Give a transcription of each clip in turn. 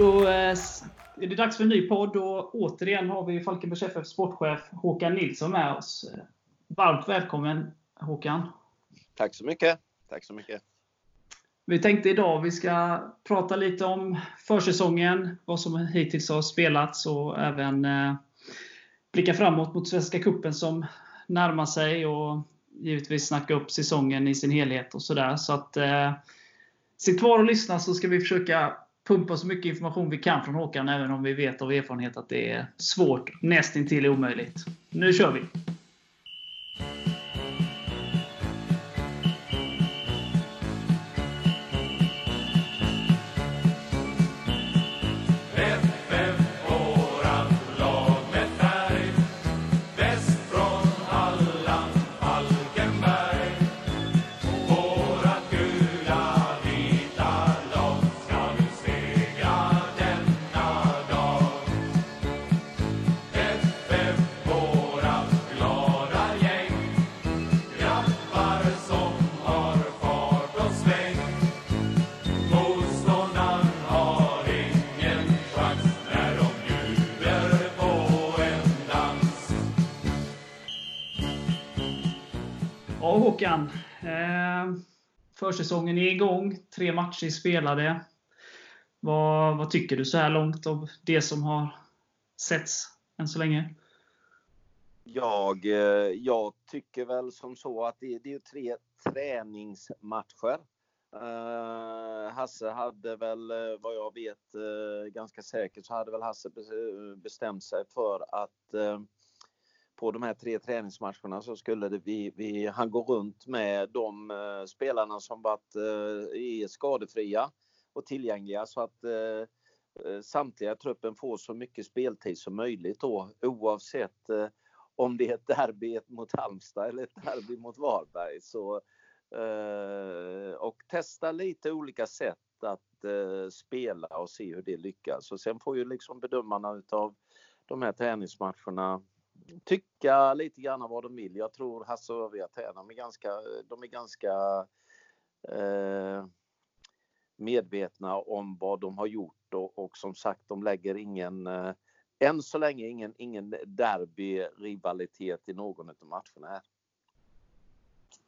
Då eh, är det dags för en ny podd och återigen har vi Falkenbergs FF sportchef Håkan Nilsson med oss. Varmt välkommen Håkan! Tack så mycket! Tack så mycket! Vi tänkte idag vi ska prata lite om försäsongen, vad som hittills har spelats och även eh, blicka framåt mot Svenska Cupen som närmar sig och givetvis snacka upp säsongen i sin helhet och sådär. Så att eh, sitt kvar och lyssna så ska vi försöka pumpa så mycket information vi kan från Håkan, även om vi vet av erfarenhet att det är svårt, nästintill omöjligt. Nu kör vi! Håkan. Eh, försäsongen är igång. Tre matcher spelade. Vad, vad tycker du så här långt av det som har setts än så länge? Jag, eh, jag tycker väl som så att det, det är tre träningsmatcher. Uh, Hasse hade väl, eh, vad jag vet uh, ganska säkert, så hade väl Hasse bestämt sig för att uh, på de här tre träningsmatcherna så skulle det, vi, vi, han gå runt med de uh, spelarna som varit eh, uh, är skadefria och tillgängliga så att uh, samtliga i truppen får så mycket speltid som möjligt då oavsett om det är ett derby mot Halmstad eller ett derby mot Varberg. Så, och testa lite olika sätt att spela och se hur det lyckas. Och sen får ju liksom bedömarna utav de här träningsmatcherna tycka lite grann vad de vill. Jag tror Hasse och övriga tränare är ganska, de är ganska eh, medvetna om vad de har gjort och, och, som sagt de lägger ingen, eh, än så länge ingen, ingen derby-rivalitet i någon av matcherna här.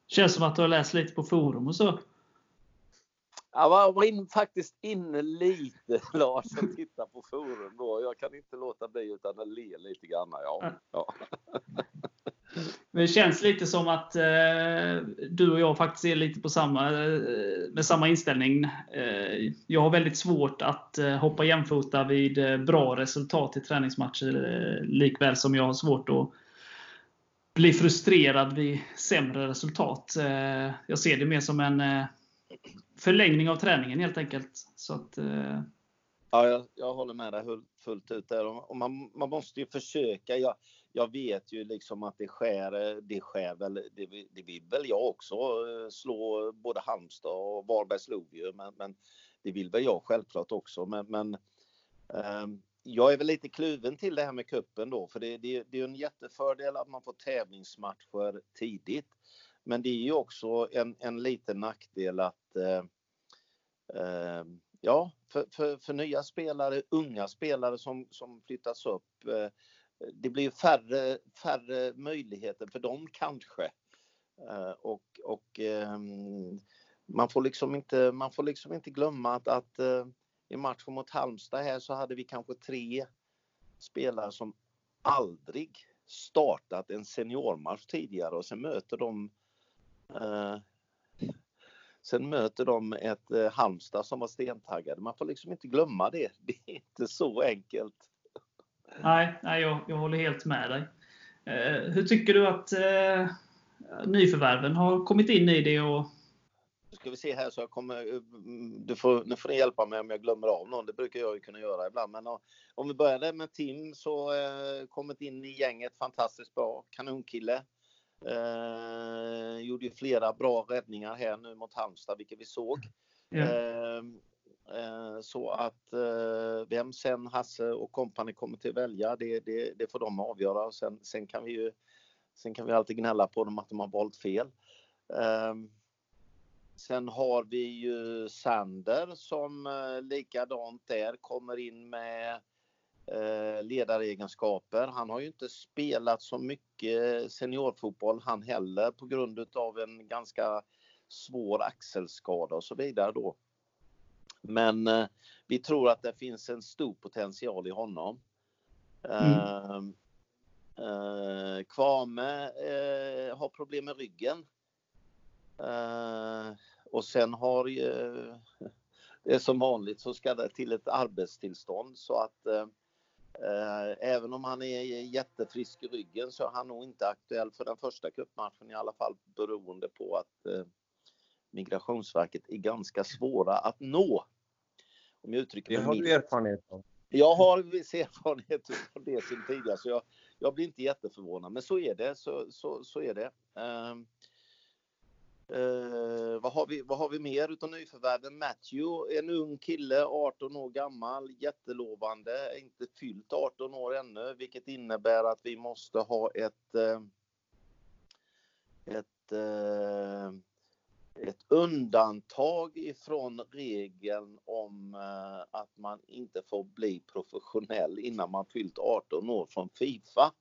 Känns som att du har läst lite på forum och så. Jag var in, faktiskt inne lite Lars och tittade på forum då. Jag kan inte låta bli utan att le lite grann. Ja. ja. Men det känns lite som att eh, du och jag faktiskt är lite på samma, eh, med samma inställning. Eh, jag har väldigt svårt att eh, hoppa jämfota vid eh, bra resultat i träningsmatcher. Eh, likväl som jag har svårt att bli frustrerad vid sämre resultat. jag ser det mer som en förlängning av träningen helt enkelt. Så att, eh... Ja, jag, jag, håller med dig fullt ut där. Och man, man måste ju försöka. Jag, jag vet ju liksom att det skär, eh, det skär väl, det, det vill väl jag också eh, slå både Halmstad och Varberg slog ju, men, men det vill väl jag självklart också. Men, men eh, jag är väl lite kluven till det här med kuppen då, för det, det, det är en jättefördel att man får tävlingsmatcher tidigt. Men det är ju också en, en liten nackdel att eh, eh, ja, för, för, för, nya spelare, unga spelare som, som flyttas upp, eh, det blir färre, färre möjligheter för dem kanske. Eh, och och ehm, man, får liksom inte, man får liksom inte glömma att, att eh, i matchen mot Halmstad här så hade vi kanske tre spelare som aldrig startat en seniormatch tidigare och sen möter de sen möter de ett eh, Halmstad som var stentaggade. Man får liksom inte glömma det. Det är inte så enkelt. Nej, nej jag, jag håller helt med dig. Eh, hur tycker du att eh, nyförvärven har kommit in i det? Och... Nu ska vi se här så jag kommer, du får, nu får ni hjälpa mig om jag glömmer av någon. Det brukar jag ju kunna göra ibland. Men om vi börjar med Tim så eh, kommit in i gänget fantastiskt bra. Kanonkille. Eh, gjorde ju flera bra räddningar här nu mot Halmstad, vilket vi såg. Mm. Eh, så att eh, vem sen Hasse och kompani kommer till välja, det, det, det, får de avgöra. Sen, sen, kan vi ju sen kan vi alltid gnälla på dem att de har valt fel. Ehm, Sen har vi ju Sander som eh, likadant där kommer in med eh, ledaregenskaper. Han har ju inte spelat så mycket seniorfotboll han heller på grund av en ganska svår axelskada och så vidare då. Men eh, vi tror att det finns en stor potential i honom. Mm. Uh, uh, Kvame uh, har problem med ryggen. Uh, och sen har ju, det är som vanligt så ska det till ett arbetstillstånd så att även om han är jättefrisk i ryggen så är han nog inte aktuell för den första cupmatchen i alla fall beroende på att Migrationsverket är ganska svåra att nå. Om jag uttrycker det har du erfarenhet av. Jag har viss erfarenhet av det sen tidigare så jag, jag blir inte jätteförvånad. Men så är det. Så, så, så är det. Eh, vad, har vi, vad har vi mer utav nyförvärven? Matthew, en ung kille, 18 år gammal, jättelovande, inte fyllt 18 år ännu, vilket innebär att vi måste ha ett, eh, ett eh, ett undantag ifrån regeln om eh, att man inte får bli professionell innan man fyllt 18 år från Fifa.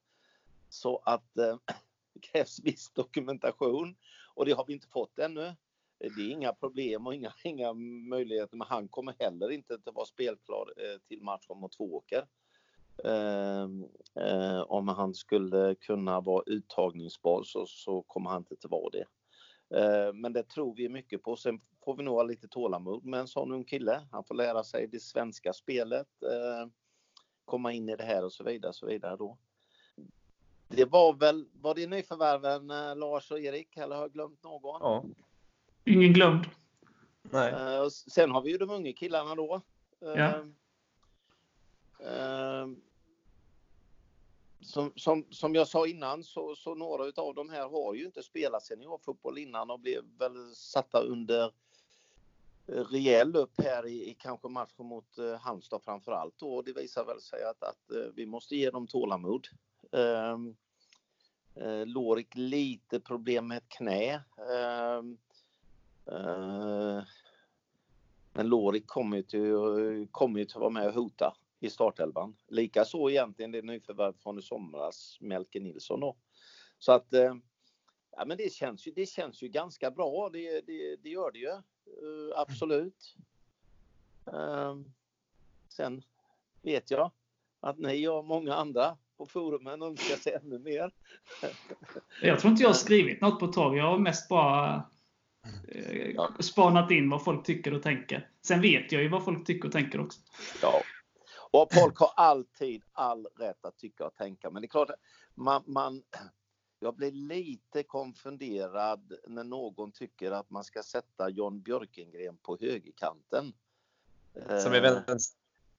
Så att eh, det krävs viss dokumentation och det har vi inte fått ännu. Eh, det är inga problem och inga, inga möjligheter, men han kommer heller inte att vara spelklar eh, till matchen mot Tvååker. Eh, eh, om han skulle kunna vara uttagningsbar så, så kommer han inte att vara det. Eh, men det tror vi mycket på. Sen får vi nog ha lite tålamod med en sån ung kille. Han får lära sig det svenska spelet, eh, komma in i det här och så vidare. Så vidare då. Det var väl, var det nyförvärven eh, Lars och Erik eller har jag glömt någon? Ja. Ingen glömd. Nej. Sen har vi ju de unga killarna då. Ja som, som, som jag sa innan så, så några av de här har ju inte spelat seniorfotboll innan och blev väl satta under rejäl upp här i, i kanske matchen mot eh, Halmstad framför allt och det visar väl sig att, att vi måste ge dem tålamod. Eh, eh, Lorik lite problem med ett knä. Ehm, eh, men Lorik kommer ju till, kommer ju till att vara med och hota i startelvan. Likaså egentligen det nyförvärv från i somras, Melke Nilsson då. Så att eh, ja, men det känns ju, det känns ju ganska bra. Det, det, det gör det ju. Uh, absolut. Uh, sen vet jag att ni och många andra på forumen önskar sig ännu mer. jag tror inte jag har skrivit något på ett tag. Jag har mest bara eh, spanat in vad folk tycker och tänker. Sen vet jag ju vad folk tycker och tänker också. Ja, och folk har alltid all rätt att tycka och tänka. Men det är klart, man, man, jag blir lite konfunderad när någon tycker att man ska sätta John Björkengren på högerkanten. Som är eh,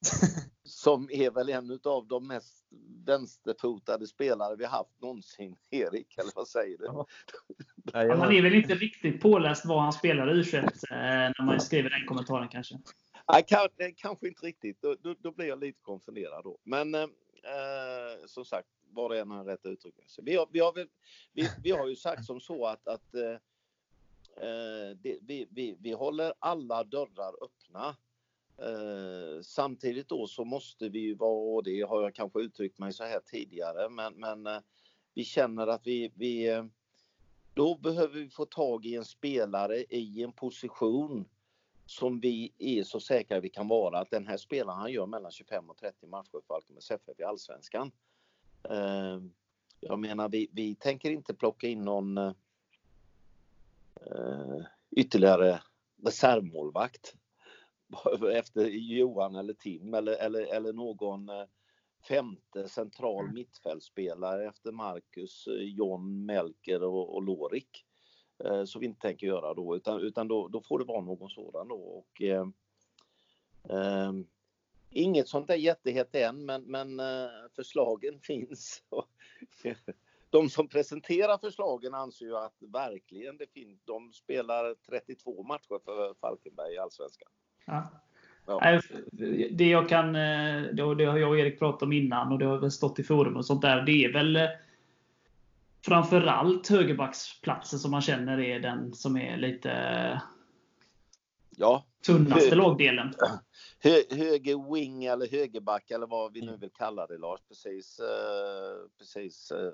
som är väl en av de mest vänsterfotade spelare vi haft någonsin, Erik, eller vad säger du? Ja. man är väl inte riktigt påläst vad han spelar i u eh, när man skriver den kommentaren kanske? Nej, kanske, kanske inte riktigt. Då, då, då, blir jag lite konfunderad då. Men eh, som sagt, var och en har rätt uttryck. Vi har, vi, har, vi, vi har ju sagt som så att, att eh, eh, det, vi, vi, vi håller alla dörrar öppna. Eh, samtidigt då så måste vi ju vara, och det har jag kanske uttryckt mig så här tidigare, men, men eh, vi känner att vi, vi eh, då behöver vi få tag i en spelare i en position som vi är så säkra vi kan vara att den här spelaren han gör mellan 25 och 30 matcher för Falkenbergs FF i Allsvenskan. Eh, jag menar, vi, vi tänker inte plocka in någon eh, ytterligare reservmålvakt efter Johan eller Tim eller, eller, eller någon eh, femte central mittfältspelare efter Marcus, John, Melker och, och Lorik. Eh, så vi inte tänker göra då utan, utan då, då får det vara någon sådan då. Och, eh, eh, inget sånt där jättehett än men, men eh, förslagen finns. De som presenterar förslagen anser ju att verkligen det finns. De spelar 32 matcher för Falkenberg i Allsvenskan. Ja. Ja. Det jag kan, eh, det har jag och Erik pratat om innan och det har väl stått i forum och sånt där. Det är väl framförallt högerbacksplatsen som man känner är den som är lite Ja, tunnaste Hö- lagdelen. hö, höger wing eller högerback eller vad vi nu vill kalla det Lars. Precis. Eh, precis eh,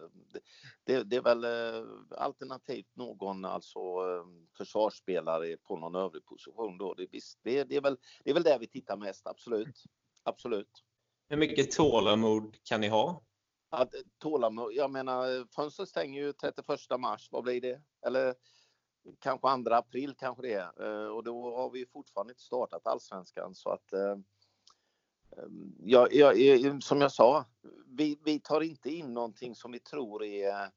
det, det är väl eh, alternativt någon alltså eh, försvarsspelare på någon övrig position då. Det, är visst, det, det, är väl, det är väl där vi tittar mest, absolut. Absolut. Hur mycket tålamod kan ni ha? Att, tålamod, jag menar fönstret stänger ju 31 mars, vad blir det? Eller kanske 2 april kanske det är. Eh, Och då har vi fortfarande inte startat allsvenskan så att eh, ja, ja, ja, som jag sa, vi, vi tar inte in någonting som vi tror är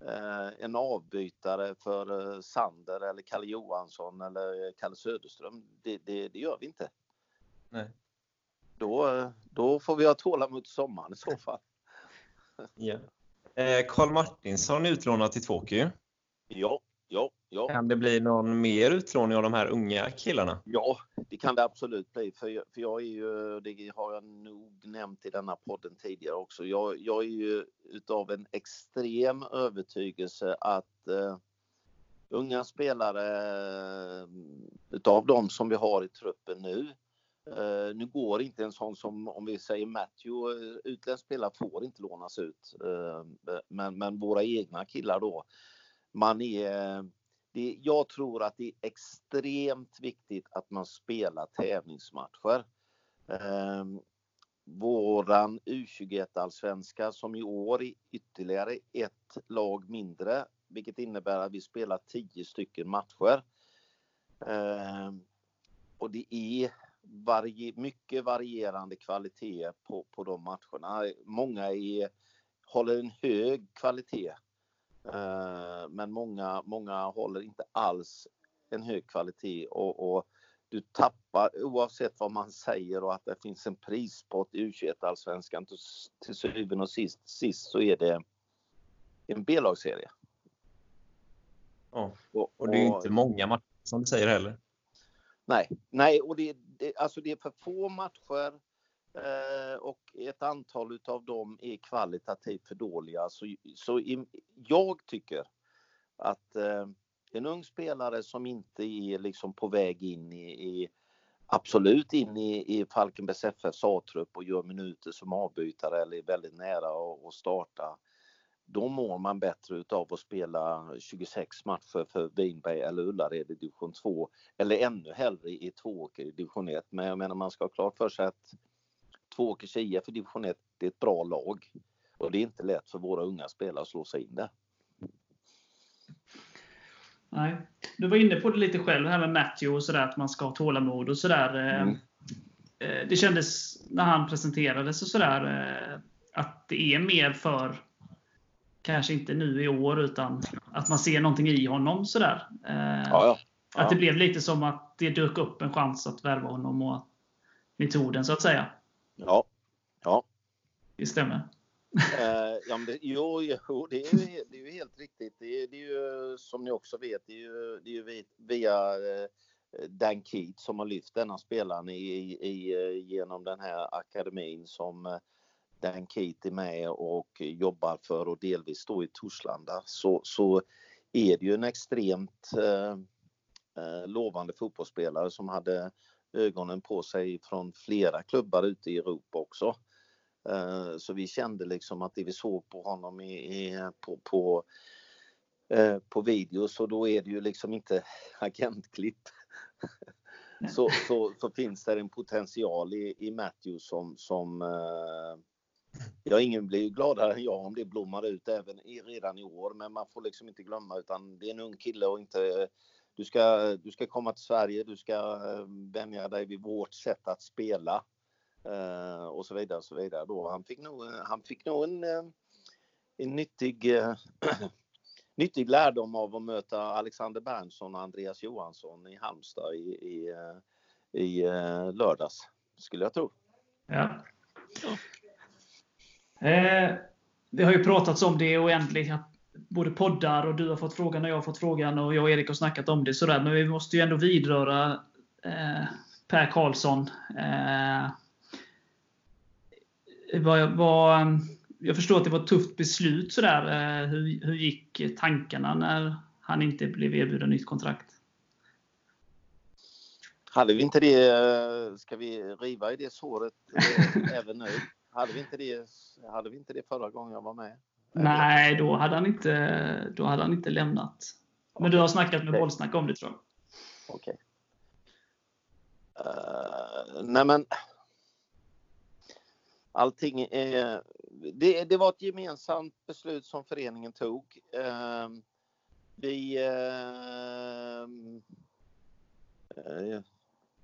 eh, en avbytare för eh, Sander eller Kalle Johansson eller Kalle Söderström. Det, det, det gör vi inte. Nej. Då, eh, då får vi ha tålamod till sommaren i så fall. Ja. Eh, Karl Martinsson utlånad till Tvååker. Ja, ja, ja. Kan det bli någon mer utlåning av de här unga killarna? Ja, det kan det absolut bli. För jag, för jag är ju, det har jag nog nämnt i denna podden tidigare också. Jag, jag är ju utav en extrem övertygelse att eh, unga spelare eh, utav de som vi har i truppen nu. Eh, nu går inte en sån som, om vi säger Matthew, eh, utländsk spelare får inte lånas ut. Eh, men, men våra egna killar då, man är det, jag tror att det är extremt viktigt att man spelar tävlingsmatcher. Eh, våran U21-allsvenska som i år är ytterligare ett lag mindre, vilket innebär att vi spelar tio stycken matcher. Eh, och det är varie, mycket varierande kvalitet på, på de matcherna. Många är, håller en hög kvalitet men många, många håller inte alls en hög kvalitet och, och du tappar oavsett vad man säger och att det finns en prispott i U21-allsvenskan till, till syvende och sist, sist så är det en B-lagsserie. Ja. Och, Och det är ju inte många matcher som du säger heller. Nej, nej och det, det, alltså det är för få matcher eh, Eh, och ett antal utav dem är kvalitativt för dåliga. Så, så i, jag tycker att eh, en ung spelare som inte är liksom på väg in i, i absolut in i, i Falkenbergs FFs A-trupp och gör minuter som avbytare eller är väldigt nära att att starta. Då mår man bättre utav att spela 26 matcher för Vinberg eller Ullared i division 2 eller ännu hellre i Tvååker i division 1. Men jag menar man ska ha klart för sig att Tvååkers IF i division 1 det är ett bra lag och det är inte lätt för våra unga spelare att slå sig in där. Nej. Du var inne på det lite själv, det här med Matthew och sådär, att man ska ha tålamod och sådär. Mm. Eh, Det kändes när han presenterades och sådär, eh, att det är mer för, kanske inte nu i år, utan att man ser någonting i honom sådär. Eh, Ja, ja. Att det blev lite som att det dök upp en chans att värva honom och ni tog den så att säga. Ja. ja. Det stämmer. Eh, ja, men det, jo, jo det, är ju, det är ju helt riktigt. Det är, det är ju som ni också vet, det är ju, det är ju vi- via eh, Dan Keat som har lyft denna spelaren i, i, eh, genom den här akademin som eh, Dan Keat är med och jobbar för och delvis står i Torslanda så, så är det ju en extremt eh, eh, lovande fotbollsspelare som hade ögonen på sig från flera klubbar ute i Europa också. Eh, Så vi kände liksom att det vi såg på honom i, i, på, på, eh, på video så då är det ju liksom inte agentklipp. Så, så, så finns det en potential i, i Matthew som, som eh, ja, ingen blir ju gladare än jag om det blommar ut även i, redan i år. Men man får liksom inte glömma utan det är en ung kille och inte du ska, du ska komma till Sverige, du ska eh, vänja dig vid vårt sätt att spela. Eh, och så vidare och så vidare. Då, han fick nog, eh, han fick nog en, eh, en nyttig, eh, nyttig lärdom av att möta Alexander Berntsson och Andreas Johansson i Halmstad i, i, i lördags, skulle jag tro. Ja. Eh, det har ju pratats om det oändligt. Både poddar och du har fått frågan och jag har fått frågan och jag och Erik har snackat om det. Sådär. Men vi måste ju ändå vidröra eh, Per Karlsson. Eh, vad, vad, eh, jag förstår att det var ett tufft beslut. Sådär. Eh, hur, hur gick tankarna när han inte blev erbjuden nytt kontrakt? Hade vi inte det, eh, ska vi riva i det såret eh, även nu? Hade vi, inte det, hade vi inte det förra gången jag var med? Nej, då hade han inte, då hade han inte lämnat. Men du har snackat med okay. Bollsnack om det tror jag. Okej. Okay. Uh, eh, nej men. Allting är, det, det, var ett gemensamt beslut som föreningen tog. Uh, vi uh,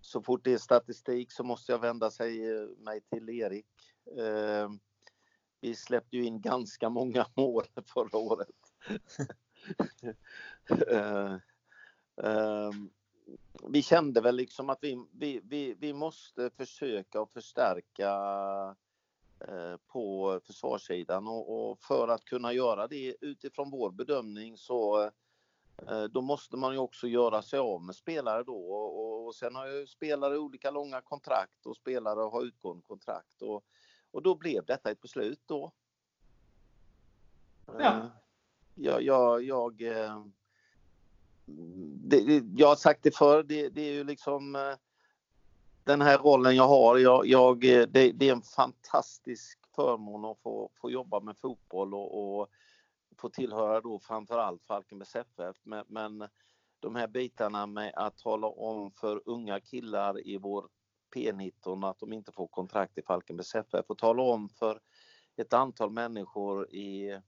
så fort det är statistik så måste jag vända sig, mig till Erik. Vi släppte ju in ganska många mål förra året. vi kände väl liksom att vi, vi, vi, vi måste försöka att förstärka eh, på försvarssidan. Och, och, för att kunna göra det utifrån vår bedömning så eh, då måste man ju också göra sig av med spelare då. Och, och sen har ju spelare olika långa kontrakt och spelare har utgående kontrakt. Och, och då blev detta ett beslut då. Ja. Eh, jag, jag, jag det, jag har sagt det förr, det, det, är ju liksom eh, den här rollen jag har. Jag, jag det, det, är en fantastisk förmån att få, få jobba med fotboll och, och få tillhöra då framförallt Falkenbergs FF. Men, men de här bitarna med att tala om för unga killar i vår P19 att de inte får kontrakt i Falkenbergs FF och tala om för ett antal människor i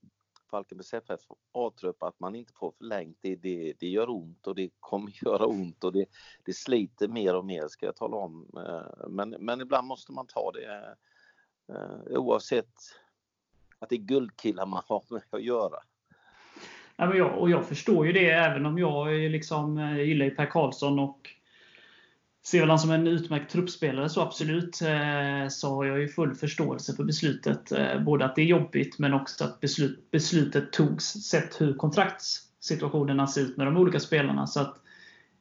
Falkenbergs FF A-trupp att man inte får förlängt, det, det, det gör ont och det kommer göra ont och det, det sliter mer och mer ska jag tala om. Eh, men, men ibland måste man ta det eh, oavsett att det är guldkillar man har med att göra. Ja, men jag, och jag förstår ju det även om jag liksom, eh, gillar Per Karlsson och ser väl han som en utmärkt truppspelare, så absolut. Eh, så har jag ju full förståelse för beslutet. Eh, både att det är jobbigt, men också att beslut, beslutet togs sett hur kontraktssituationerna ser ut med de olika spelarna. Så att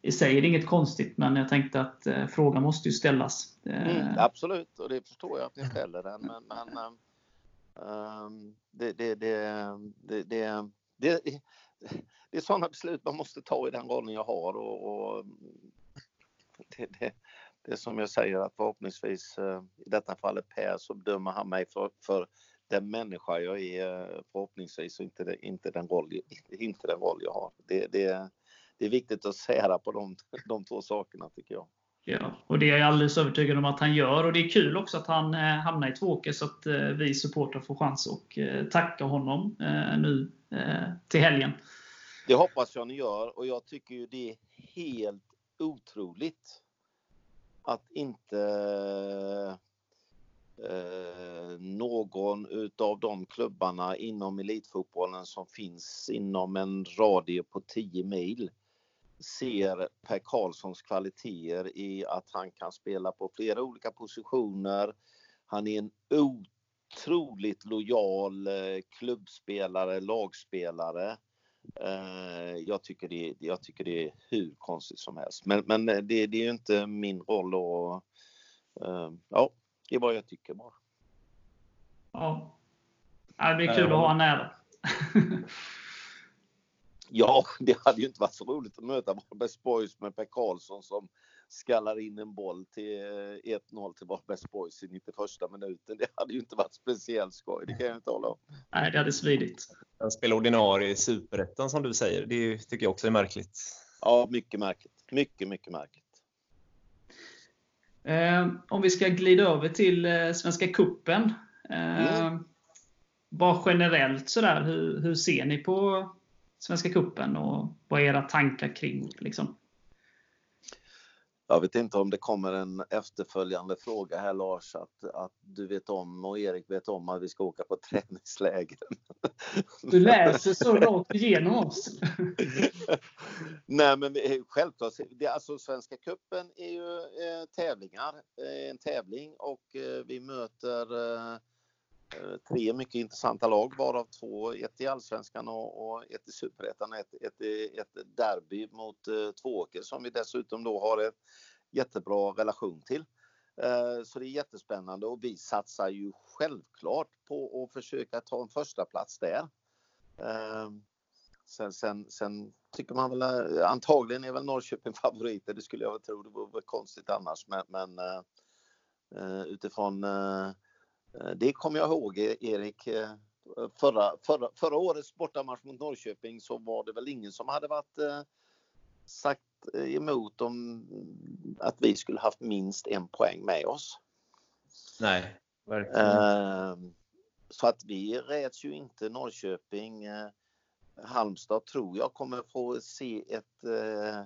i sig är det inget konstigt, men jag tänkte att eh, frågan måste ju ställas. Mm, absolut, och det förstår jag att ni ställer den. Men, men um, det, det, det, det, det, det, det är sådana beslut man måste ta i den rollen jag har. Och, och det, det, det är som jag säger att förhoppningsvis eh, i detta fallet Per så dömer han mig för, för den människa jag är eh, förhoppningsvis och inte, inte, den, roll, inte den roll jag har. Det, det, det är viktigt att sära på de, de två sakerna tycker jag. Ja, och det är jag alldeles övertygad om att han gör. Och det är kul också att han eh, hamnar i Tvååker så att eh, vi supportrar får chans att eh, tacka honom nu till helgen. Det hoppas jag ni gör och jag tycker ju det är helt otroligt att inte eh, någon utav de klubbarna inom elitfotbollen som finns inom en radie på 10 mil ser Per Karlssons kvaliteter i att han kan spela på flera olika positioner. Han är en otroligt lojal eh, klubbspelare, lagspelare. Eh, jag, tycker det, jag tycker det är hur konstigt som helst. Men, men det, det är ju inte min roll att... Uh, ja, det är vad jag tycker bara. Ja. Det blir kul att ha honom nära. ja, det hade ju inte varit så roligt att möta Varbergs Boys med Per Karlsson som skallar in en boll till 1-0 eh, till Varbergs Boys i 91 minuten. Det hade ju inte varit speciellt skoj, det kan jag inte hålla om. Nej, det hade svidit. Han spelar ordinarie i Superettan som du säger. Det tycker jag också är märkligt. Ja, mycket märkligt. Mycket, mycket märkligt. Eh, om vi ska glida över till eh, Svenska Kuppen. Eh, mm. Bara generellt sådär, hur, hur ser ni på Svenska Kuppen och vad är era tankar kring liksom? Jag vet inte om det kommer en efterföljande fråga här Lars, att, att du vet om och Erik vet om att vi ska åka på träningsläger. Du läser så långt igenom oss. Nej men självklart, det, alltså Svenska Kuppen är ju eh, tävlingar, eh, en tävling och eh, vi möter eh, eh, Eh, tre mycket intressanta lag varav två, ett i Allsvenskan och, och ett i Superettan, ett, ett, ett derby mot eh, Tvååker som vi dessutom då har en jättebra relation till. Eh, så det är jättespännande och vi satsar ju självklart på att försöka ta en första plats där. Eh, Sen, sen, sen, tycker man väl eh, antagligen är väl Norrköping favoriter. Det skulle jag väl tro. Det vore väl konstigt annars. Men, men eh, eh utifrån det kommer jag ihåg Erik. Förra, förra, förra årets bortamatch mot Norrköping så var det väl ingen som hade varit uh, sagt emot om att vi skulle haft minst en poäng med oss. Nej, verkligen. Så att vi räds ju inte Norrköping. Halmstad tror jag kommer få se ett eh,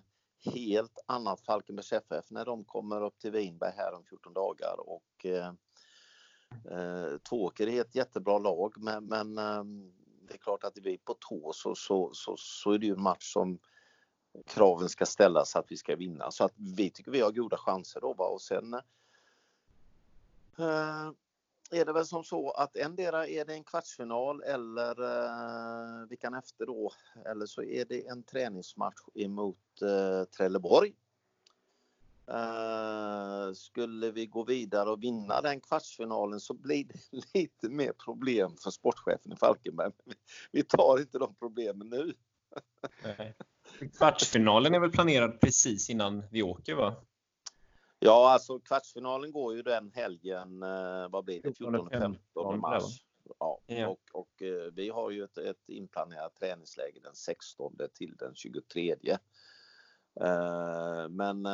helt annat Falkenbergs FF när de kommer upp till Vinberg här om 14 dagar och eh, eh, Tvååker är ett jättebra lag men, men eh, det är klart att är vi på tå så, så, så, så är det ju en match som kraven ska ställas att vi ska vinna så att vi tycker vi har goda chanser då va? och sen eh, är det väl som så att endera är det en kvartsfinal eller eh, veckan efter då eller så är det en träningsmatch emot eh, Trelleborg. Eh, skulle vi gå vidare och vinna den kvartsfinalen så blir det lite mer problem för sportchefen i Falkenberg. Vi tar inte de problemen nu. Kvartsfinalen är väl planerad precis innan vi åker va? Ja, alltså kvartsfinalen går ju den helgen, eh, vad blir det, 14-15 mars. Ja. Och, och eh, vi har ju ett, ett inplanerat träningsläge den 16 till den 23. Eh, men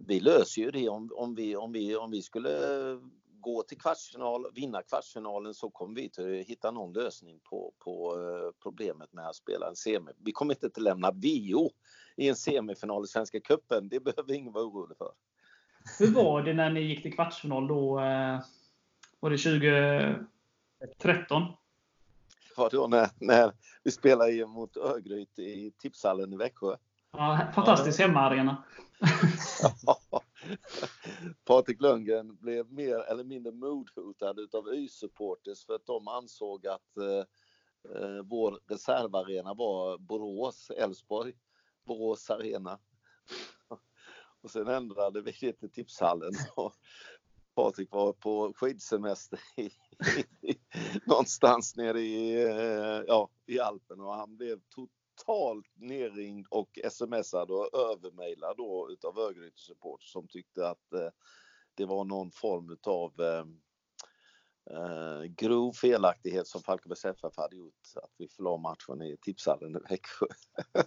vi löser ju det om, om, vi, om, vi, om vi skulle gå till kvartsfinal, vinna kvartsfinalen så kommer vi inte hitta någon lösning på, på problemet med att spela en semi. Vi kommer inte att lämna VO i en semifinal i Svenska Cupen. Det behöver ingen vara orolig för. Hur var det när ni gick till kvartsfinal då? Eh, var det 2013? Var det då när, när vi spelade mot Örgryte i Tipshallen i Växjö? Ja, fantastisk ja. hemmaarena. Patrik Lundgren blev mer eller mindre mordhotad utav Y-supporters för att de ansåg att eh, eh vår reservarena var Borås, Elfsborg. Borås Arena. Och sen ändrade vi det till Tipshallen. Och Patrik var på skidsemester i, i, någonstans nere i, eh, ja, i Alpen och han blev totalt nerringd och smsad och övermejlad då utav Örgryte Support som tyckte att eh, det var någon form utav eh, eh, grov felaktighet som Falkenbergs FF hade gjort att vi förlade matchen i Tipshallen i Växjö.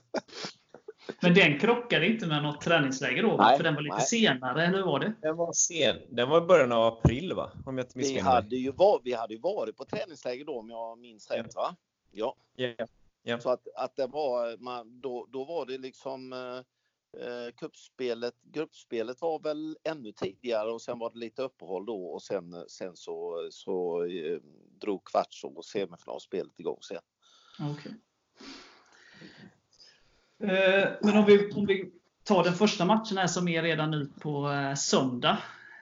Men den krockade inte med något träningsläger då? Nej, för den var lite nej. senare, eller hur var det? Den var sen. Den var i början av april, va? Om jag inte vi hade, ju var, vi hade ju varit på träningsläger då, om jag minns rätt, va? Ja. Yeah. Yeah. Så att, att det var, man, då, då var det liksom eh, kuppspelet, gruppspelet var väl ännu tidigare och sen var det lite uppehåll då och sen, sen så, så eh, drog kvarts och semifinalspelet igång sen. Okay. Eh, men om vi, om vi tar den första matchen här som är redan nu på eh, söndag.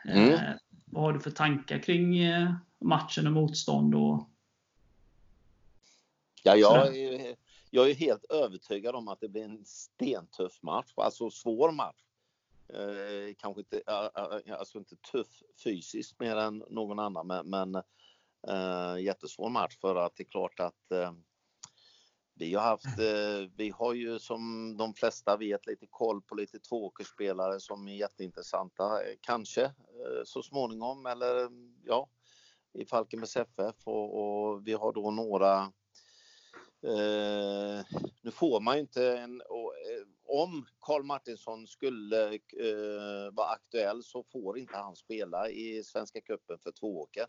Eh, mm. Vad har du för tankar kring matchen och motstånd? Och... Ja, jag, jag är helt övertygad om att det blir en stentuff match, alltså svår match. Eh, kanske inte, eh, eh, alltså inte tuff fysiskt mer än någon annan, men, men eh, jättesvår match för att det är klart att eh, vi har haft, eh, vi har ju som de flesta vet lite koll på lite tvååkersspelare som är jätteintressanta, eh, kanske eh, så småningom eller ja, i Falkenbergs FF och, och vi har då några eh, nu får man ju inte en, och, om Karl Martinsson skulle eh, vara aktuell så får inte han spela i Svenska cupen för Tvååker.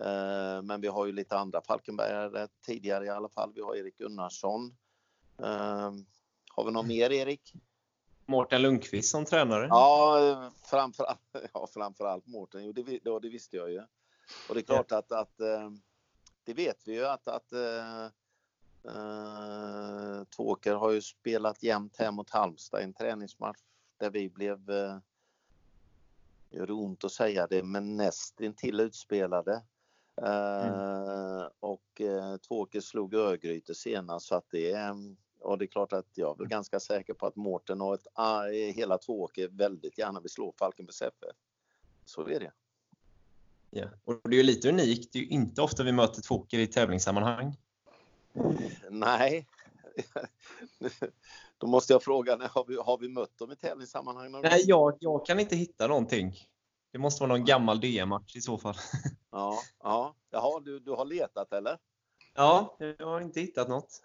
Eh, men vi har ju lite andra Falkenbergare tidigare i alla fall. Vi har Erik Gunnarsson. Eh, har vi någon mer Erik? Mårten Lundqvist som tränare? Ja, framförallt, ja, framförallt Mårten. Jo, det, ja, det visste jag ju. Och det är klart att, att eh, det vet vi ju att, att Eh, Tvååker har ju spelat jämnt hem mot Halmstad i en träningsmatch där vi blev, eh, gör det ont att säga det, men nästintill utspelade. Mm. Uh, och eh, uh, Tvååker slog Örgryte senast så att det är och det är klart att jag är ganska säker på att Mårten och ett, uh, hela Tvååker väldigt gärna vill slå Falkenbergs FF. Så är det. Ja, och det är ju lite unikt. Det är ju inte ofta vi möter Tvååker i tävlingssammanhang. Nej. Då måste jag fråga, har vi, har vi mött dem i tävlingssammanhang? någon Nej, jag, jag kan inte hitta någonting. Det måste vara någon gammal DM-match i så fall. Ja, ja. Jaha, du, du har letat eller? Ja, jag har inte hittat något.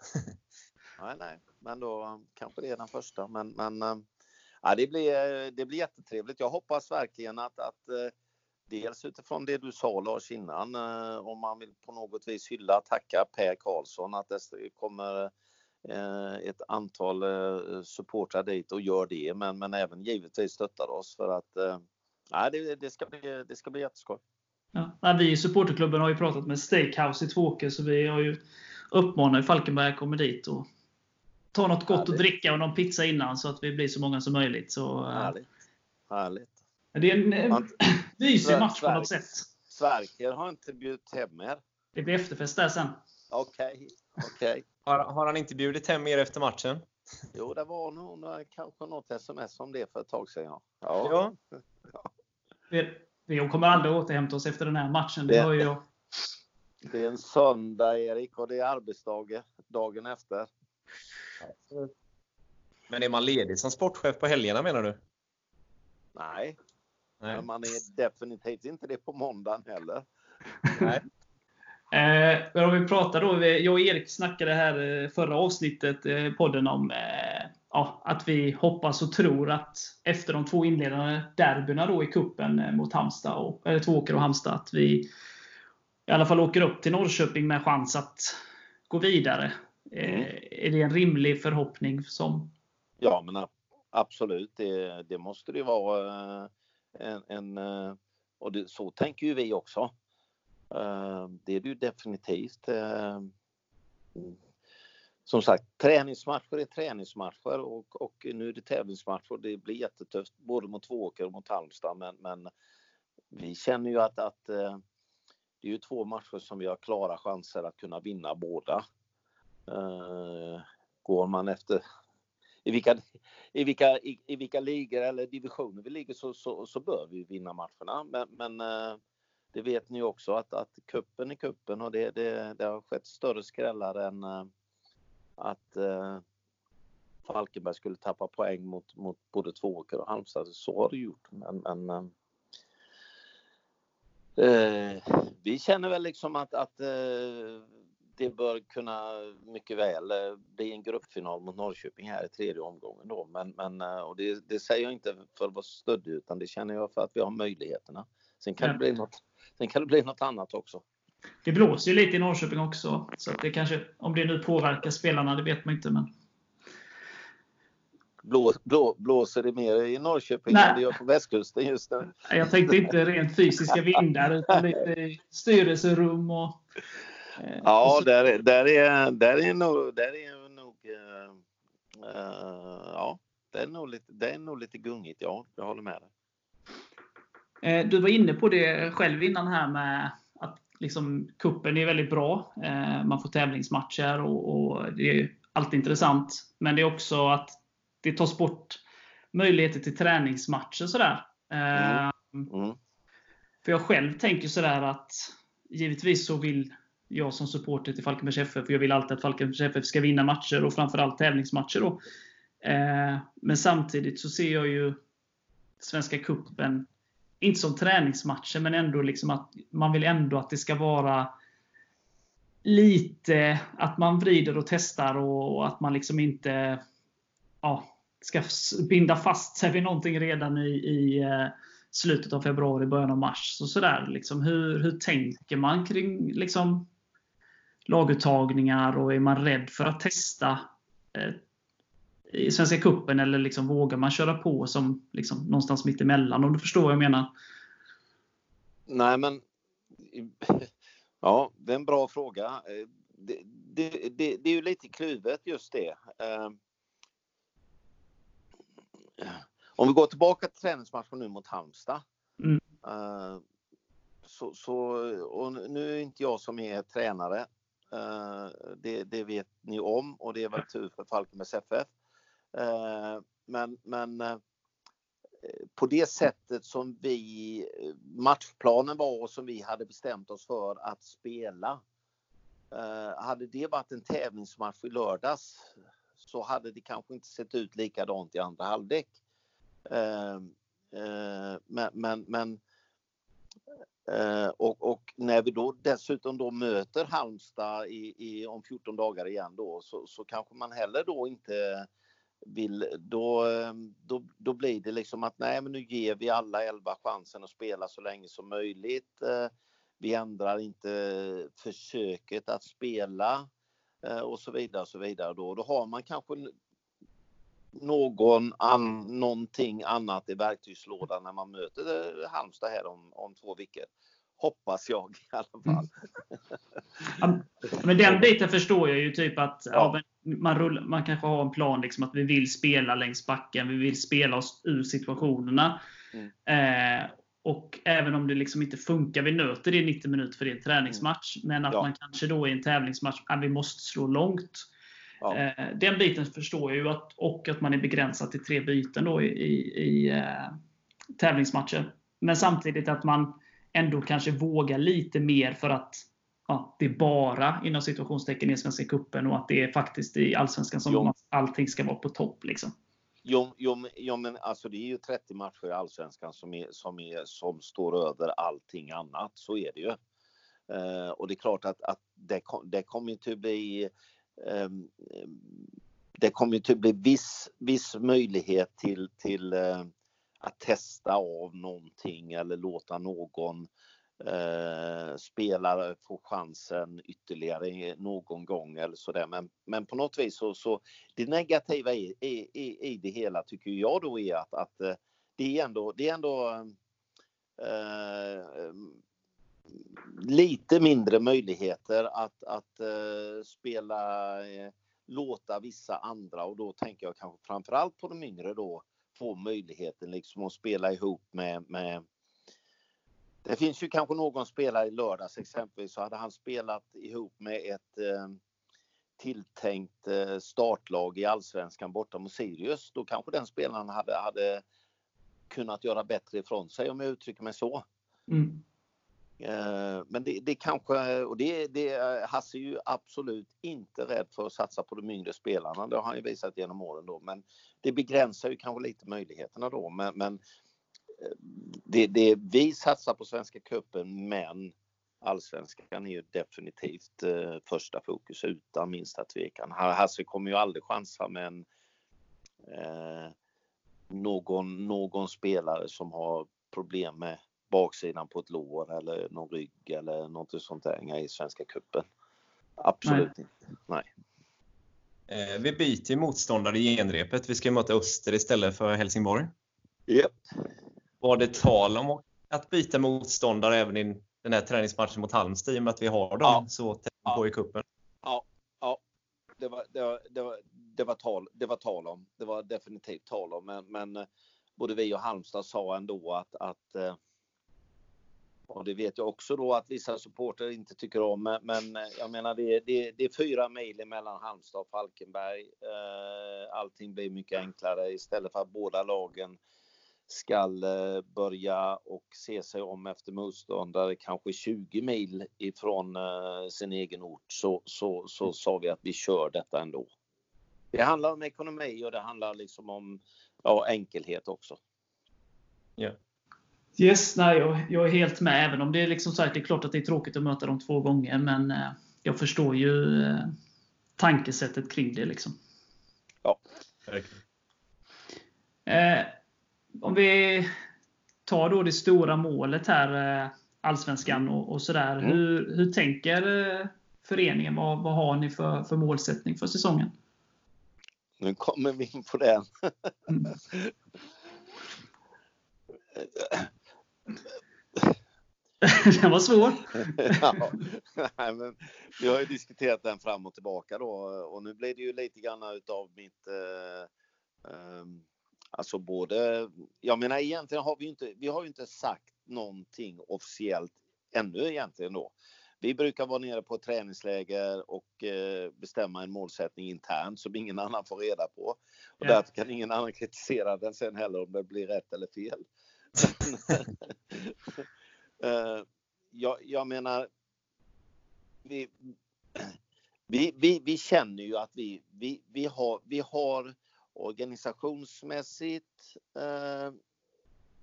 Nej, nej, men då kanske det är den första. Men, men eh, ja, det, blir, det blir jättetrevligt. Jag hoppas verkligen att, att eh, dels utifrån det du sa Lars innan, eh, om man vill på något vis hylla, tacka Per Karlsson, att det kommer eh, ett antal eh, supportrar dit och gör det, men, men även givetvis stöttar oss för att ja, det, det, ska bli, det ska bli jätteskoj. Ja. Nej, Vi i supporterklubben har ju pratat med Steakhouse i Tvååker, så vi har ju uppmanat Falkenberg att komma dit och ta något gott att dricka och någon pizza innan så att vi blir så många som möjligt. Så, Härligt. Härligt. Det är en eh, Man- mysig match på något sätt. Sverker har inte bjudit hem er. Det blir efterfest där sen. Okej, okej. Har, har han inte bjudit hem er efter matchen? Jo, det var nog kanske något sms om det för ett tag sedan. Ja. Ja. Ja. Vi, vi kommer aldrig återhämta oss efter den här matchen. Det Det- ju. Det är en söndag, Erik, och det är arbetsdag dagen efter. Men är man ledig som sportchef på helgerna menar du? Nej, Nej. men man är definitivt inte det på måndagen heller. Nej. Eh, men om vi pratar då, jag och Erik snackade här eh, förra avsnittet, eh, podden om eh, ja, att vi hoppas och tror att efter de två inledande derbyna då i kuppen eh, mot Halmstad, och, eller Tvååker och Halmstad, att vi i alla fall åker upp till Norrköping med chans att gå vidare. Eh, är det en rimlig förhoppning som Ja, men absolut, det, det måste det ju vara. En, en, eh, och det, så tänker ju vi också. Eh, det är det ju definitivt. Eh, mm. Som sagt, träningsmatcher är träningsmatcher och, och nu är det tävlingsmatcher. Det blir jättetufft både mot Tvååker och mot Halmstad. Men, men vi känner ju att, att det är ju två matcher som vi har klara chanser att kunna vinna båda. Går man efter i vilka, i vilka, i, i vilka ligor eller divisioner vi ligger så, så, så bör vi vinna matcherna. Men, men eh, det vet ni ju också att, att kuppen är kuppen och det, det, det har skett större skrällar än eh, att eh, Falkenberg skulle tappa poäng mot, mot både Tvååker och Halmstad. Så har det gjort. Men, men eh, vi känner väl liksom att, att eh, det bör kunna mycket väl eh, bli en gruppfinal mot Norrköping här i tredje omgången då. Men, men eh, och det, det säger jag inte för att vara stöddig utan det känner jag för att vi har möjligheterna. Sen kan, Ja. det, bli något, sen kan det bli något annat också. Det blåser ju lite i Norrköping också. Så det kanske, om det nu påverkar spelarna, det vet man inte. Men Blå, blå, blåser det mer i Norrköping Nej. än det gör på västkusten just nu? jag tänkte inte rent fysiska vindar, utan lite styrelserum och... eh, Ja, så- där, är- där, är, där är nog, där är nog eh, ja, det är nog lite, det är nog lite gungigt. Ja, jag håller med dig. Du var inne på det själv innan här med att liksom, kuppen är väldigt bra. Man får tävlingsmatcher och, och det är alltid intressant. Men det är också att det tas bort möjligheter till träningsmatcher. Sådär. Eh, Mm. För jag själv tänker sådär att givetvis så vill jag som supporter till Falkenbergs FF, för jag vill alltid att Falkenbergs FF ska vinna matcher och framförallt tävlingsmatcher. Då. Eh, men samtidigt så ser jag ju Svenska Cupen inte som träningsmatcher, men ändå liksom att man vill ändå att det ska vara lite att man vrider och testar och, och att man liksom inte ja, ska binda fast sig vid någonting redan i, i eh, slutet av februari, början av mars. Så sådär, liksom, hur, hur tänker man kring liksom, laguttagningar och är man rädd för att testa eh, i Svenska Cupen eller liksom, vågar man köra på som liksom, någonstans mitt emellan om du förstår vad jag menar? Nej, men ja, det är en bra fråga. Eh, Det, det, det, det är ju lite kluvet just det. Eh, Om vi går tillbaka till träningsmatchen nu mot Halmstad. Mm. Så, så, och nu är inte jag som är tränare. Eh, det, det vet ni om och det är väl tur för Falkenbergs FF. Eh, men, men eh, på det sättet som vi matchplanen var och som vi hade bestämt oss för att spela hade det varit en tävlingsmatch i lördags så hade det kanske inte sett ut likadant i andra halvlek. Men, men, men eh, och, och, när vi då dessutom då möter Halmstad i, i, om 14 dagar igen då så, så kanske man heller då inte vill, då, eh, då, då blir det liksom att nej men nu ger vi alla elva chansen att spela så länge som möjligt. Eh, vi ändrar inte försöket att spela eh, och så vidare och så vidare. Då, då har man kanske någon an, någonting annat i verktygslådan när man möter Halmstad här om, om två veckor. Hoppas jag i alla fall. Mm. men den biten förstår jag ju typ att ja. man, rullar, man kanske har en plan liksom att vi vill spela längs backen, vi vill spela oss ur situationerna. Mm. Eh, och även om det liksom inte funkar, vi nöter det i 90 minuter för det är en träningsmatch. Men att ja. man kanske då i en tävlingsmatch, att vi måste slå långt. Ja. Eh, den biten förstår jag ju. Att, och att man är begränsad till tre byten då i, i, i eh, tävlingsmatcher. Men samtidigt att man ändå kanske vågar lite mer för att ja, det är bara inom situationstecken i Svenska Cupen och att det är faktiskt i Allsvenskan som jo. allting ska vara på topp. Liksom. Jo, jo, jo, men alltså det är ju 30 matcher i Allsvenskan som, är, som, är, som står över allting annat. Så är det ju. Uh, och det är klart att, att det, kom, det kommer att bli Ehm, ehm, det kommer ju att bli viss, viss möjlighet till, till eh, att testa av någonting eller låta någon eh, spelare få chansen ytterligare någon gång eller sådär. Men, men på något vis så, så det negativa i, i, i det hela tycker jag då är att, att eh, det är ändå, det är ändå eh, lite mindre möjligheter att, att uh, spela, uh, låta vissa andra och då tänker jag kanske framförallt på de yngre då få möjligheten liksom att spela ihop med, med det finns ju kanske någon spelare i lördags exempelvis så hade han spelat ihop med ett eh, tilltänkt eh, startlag i allsvenskan borta mot Sirius. Då kanske den spelaren hade, hade kunnat göra bättre ifrån sig om jag uttrycker mig så. Mm. Eh, men det, det kanske, och det, det, eh, Hasse är ju absolut inte rädd för att satsa på de yngre spelarna. Det har han ju visat genom åren då. Men det begränsar ju kanske lite möjligheterna då. Men, men eh, det, det, vi satsar på Svenska cupen men allsvenskan är ju definitivt första fokus utan minsta tvekan. Hasse kommer ju aldrig chansa med en, eh, någon, någon spelare som har problem med baksidan på ett lår eller någon rygg eller något sånt där i Svenska cupen. Absolut Nej. inte. Nej. Eh, vi byter motståndare i genrepet. Vi ska möta Öster istället för Helsingborg. Yep. Var det tal om att byta motståndare även i den här träningsmatchen mot Halmstad i och med att vi har dem ja. så tätt ja. på i kuppen? Ja, ja. Det, var, det, var, det, var, det, var tal, det var tal om. Det var definitivt tal om. Men, men eh, både vi och Halmstad sa ändå att, att eh, och det vet jag också då att vissa supporter inte tycker om. Men eh, jag menar det, det, det är fyra mil mellan Halmstad och Falkenberg. Allting blir mycket enklare istället för att båda lagen skall eh, börja och se sig om efter motståndare kanske 20 mil ifrån eh, sin egen ort så, så, så mm. sa vi att vi kör detta ändå. Det handlar om ekonomi och det handlar liksom om ja, enkelhet också. Yeah. Yes, nej, jag, jag, är helt med. Även om det är liksom sagt, det är klart att det är tråkigt att möta dem två gånger. Men eh, jag förstår ju eh, tankesättet kring det. Liksom. Ja. Eh, om vi tar då det stora målet här, eh, Allsvenskan och, och sådär. Mm. Hur, hur tänker föreningen? Vad, vad har ni för, för målsättning för säsongen? Nu kommer vi in på den. Mm. den var svår. ja, nej, men vi har ju diskuterat den fram och tillbaka då och nu blir det ju lite grann utav mitt eh, um, Alltså både, jag menar egentligen har vi inte, vi har ju inte sagt någonting officiellt ännu egentligen då. Vi brukar vara nere på ett träningsläger och eh, bestämma en målsättning internt som ingen annan får reda på. Och ja. därför kan ingen annan kritisera den sen heller om det blir rätt eller fel uh, jag, jag menar, vi, vi, vi, vi känner ju att vi, vi, vi, har, vi har organisationsmässigt eh,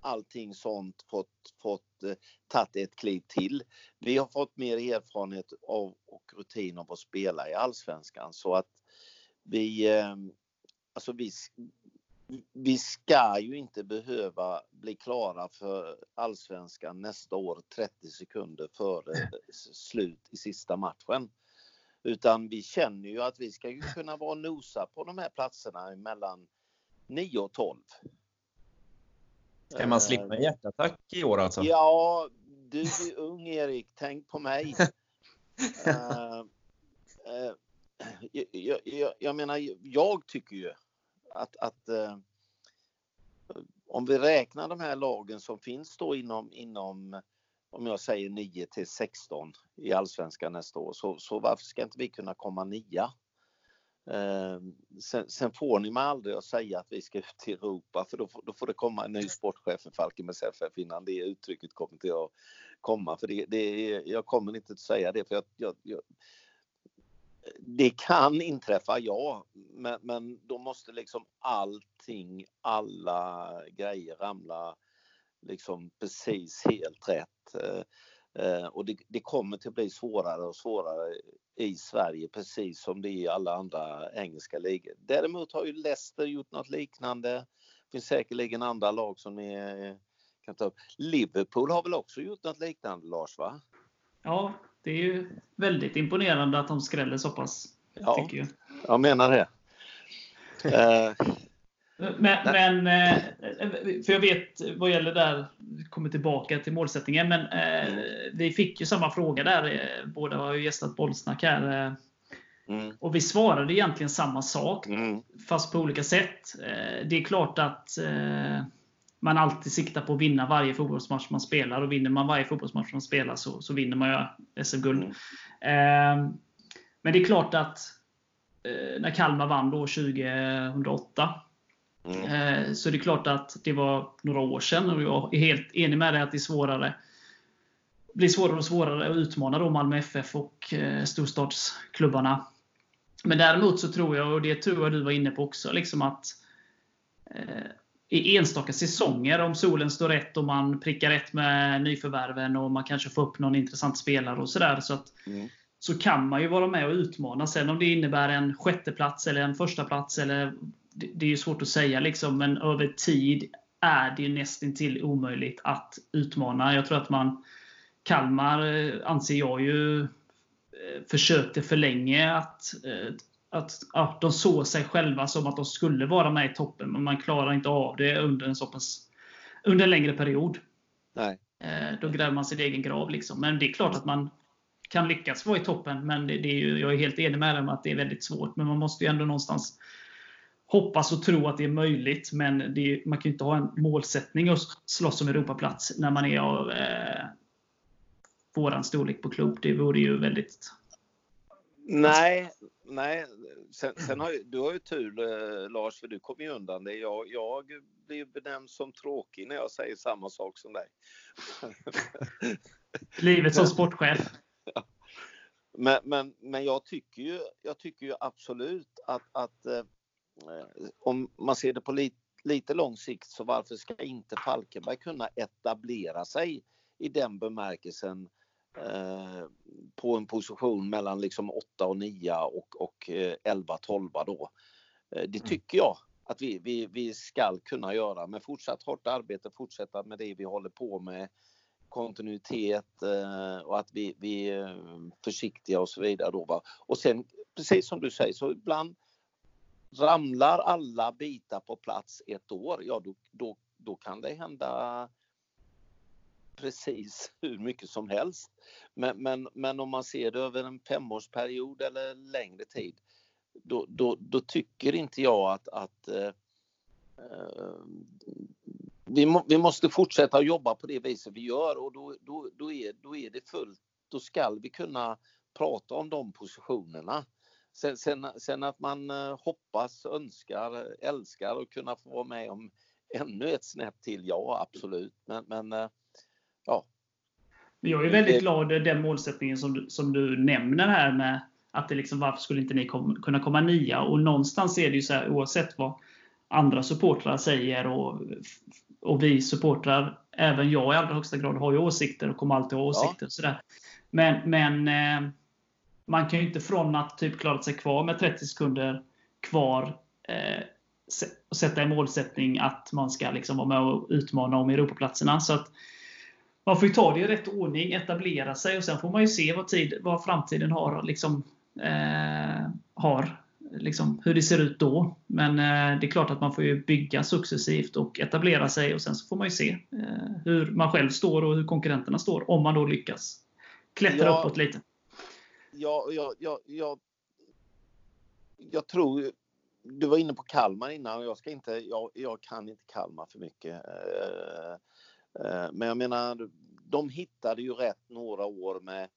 allting sånt fått, fått eh, tagit ett kliv till. Vi har fått mer erfarenhet av, och rutin av att spela i Allsvenskan så att vi, eh, alltså vi, vi ska ju inte behöva bli klara för Allsvenskan nästa år 30 sekunder före slut i sista matchen. Utan vi känner ju att vi ska ju kunna vara nosa på de här platserna mellan 9 och 12. Ska man slippa en hjärtattack i år alltså? Ja, du är ung Erik, tänk på mig. uh, uh, jag, jag, jag, menar, jag tycker ju att, att uh, om vi räknar de här lagen som finns då inom, inom om jag säger 9 till 16 i allsvenskan nästa år, så, så varför ska inte vi kunna komma nia? Eh, sen, sen, får ni mig aldrig att säga att vi ska ut till Europa för då, då får det komma en ny sportchef för Falkenbergs FF innan det uttrycket kommer till att komma. För det, det, jag kommer inte att säga det för jag, jag, jag det kan inträffa, ja, men, men då måste liksom allting, alla grejer ramla liksom precis helt rätt. Eh, eh och det, det kommer att bli svårare och svårare i Sverige precis som det är i alla andra engelska ligor. Däremot har ju Leicester gjort något liknande. Det finns säkerligen andra lag som ni kan ta upp. Liverpool har väl också gjort något liknande Lars? va? Ja, det är ju väldigt imponerande att de skräller så pass. Ja, tycker jag. jag menar det. Men, men, eh, för jag vet vad gäller där, kommer tillbaka till målsättningen, men eh, vi fick ju samma fråga där. Eh, båda har ju gästat Bollsnack här. Mm. Och vi svarade egentligen samma sak, mm. fast på olika sätt. Det är klart att man alltid siktar på att vinna varje fotbollsmatch man spelar. Och vinner man varje fotbollsmatch man spelar så, så vinner man ju SM-guld. Mm. Men det är klart att när Kalmar vann då 2008 Mm. Eh, så det är klart att det var några år sedan och jag är helt enig med dig att det är svårare blir svårare och svårare att utmana då Malmö FF och eh, storstadsklubbarna. Men däremot så tror jag, och det tror jag du var inne på också, liksom att eh, i enstaka säsonger, om solen står rätt och man prickar rätt med nyförvärven och man kanske får upp någon intressant spelare och sådär. Så, mm. så kan man ju vara med och utmana. Sen om det innebär en sjätteplats eller en första plats eller det, är ju svårt att säga, liksom, men över tid är det nästintill omöjligt att utmana. Jag tror att man Kalmar eh, anser jag ju eh, försökte för länge att, eh, att ja, de såg sig själva som att de skulle vara med i toppen, men man klarar inte av det under en så pass, under en längre period. Nej. Då gräver man sin egen grav. Liksom. Men det är klart att man kan lyckas vara i toppen, men det, det är ju, jag är helt enig med dem att det är väldigt svårt. Men man måste ju ändå någonstans hoppas och tro att det är möjligt, men är, man kan ju inte ha en målsättning att slåss om Europaplats när man är av eh, våran storlek på klubb. Det vore ju väldigt... Nej, nej. Sen, sen har du har ju tur eh, Lars, för du kommer ju undan det. Jag, jag blir benämnd som tråkig när jag säger samma sak som dig. Livet som sportchef. Men, men, men jag, tycker ju, jag tycker ju absolut att, att eh, Eh, om man ser det på lite, lite lång sikt så varför ska inte Falkenberg kunna etablera sig i den bemärkelsen eh, på en position mellan liksom 8 och 9 och, och 11 eh, 12 då. Eh, det mm. tycker jag att vi, vi, vi ska kunna göra med fortsatt hårt arbete, fortsätta med det vi håller på med kontinuitet och att vi, vi är försiktiga och så vidare. Då, va? Och sen precis som du säger så ibland Ramlar alla bitar på plats ett år, ja då, då, då kan det hända precis hur mycket som helst. Men, men, men om man ser det över en femårsperiod eller längre tid, då, då, då tycker inte jag att, att eh, eh vi, må, vi måste fortsätta jobba på det viset vi gör och då, då, då, är, då är det fullt, då ska vi kunna prata om de positionerna. Sen, sen, sen, att man eh, hoppas, önskar, älskar att kunna få vara med om ännu ett snäpp till, ja absolut. Men, men eh, ja. Jag är väldigt glad den målsättningen som du, som du nämner här med Att det liksom, varför skulle inte ni kom, kunna komma nia? Och någonstans är det ju så här, oavsett vad andra supportrar säger och, och vi supportrar, även jag i allra högsta grad, har ju åsikter och kommer alltid ha åsikter. Ja. Sådär. Men, men eh, man kan ju inte från att typ klara sig kvar med 30 sekunder kvar eh, sätta en målsättning att man ska liksom vara med och utmana om Europaplatserna. Så att man får ju ta det i rätt ordning, etablera sig och sen får man ju se vad, tid, vad framtiden har. Liksom, eh, har liksom, hur det ser ut då. Men eh, det är klart att man får ju bygga successivt och etablera sig och sen så får man ju se eh, hur man själv står och hur konkurrenterna står. Om man då lyckas klättra ja, uppåt lite. Ja, ja, ja, ja, jag tror du var inne på Kalmar innan och jag ska inte, jag, jag kan inte Kalmar för mycket. Eh, men jag menar, de hittade ju rätt några år med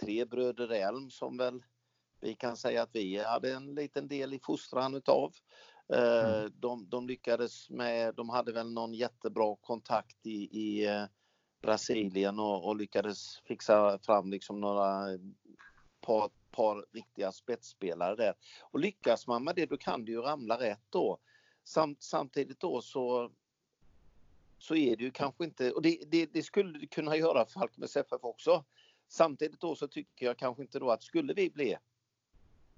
tre bröder Elm som väl vi kan säga att vi hade en liten del i fostran utav. Eh, mm. De, de, lyckades med, de hade väl någon jättebra kontakt i, i Brasilien och, och, lyckades fixa fram liksom några par, par riktiga spetsspelare där. Och lyckas man med det då kan det ju ramla rätt då. Samt, samtidigt då så så är det ju kanske inte, och det, det, det skulle det kunna göra Falkenbergs FF också. Samtidigt då så tycker jag kanske inte då att skulle vi bli,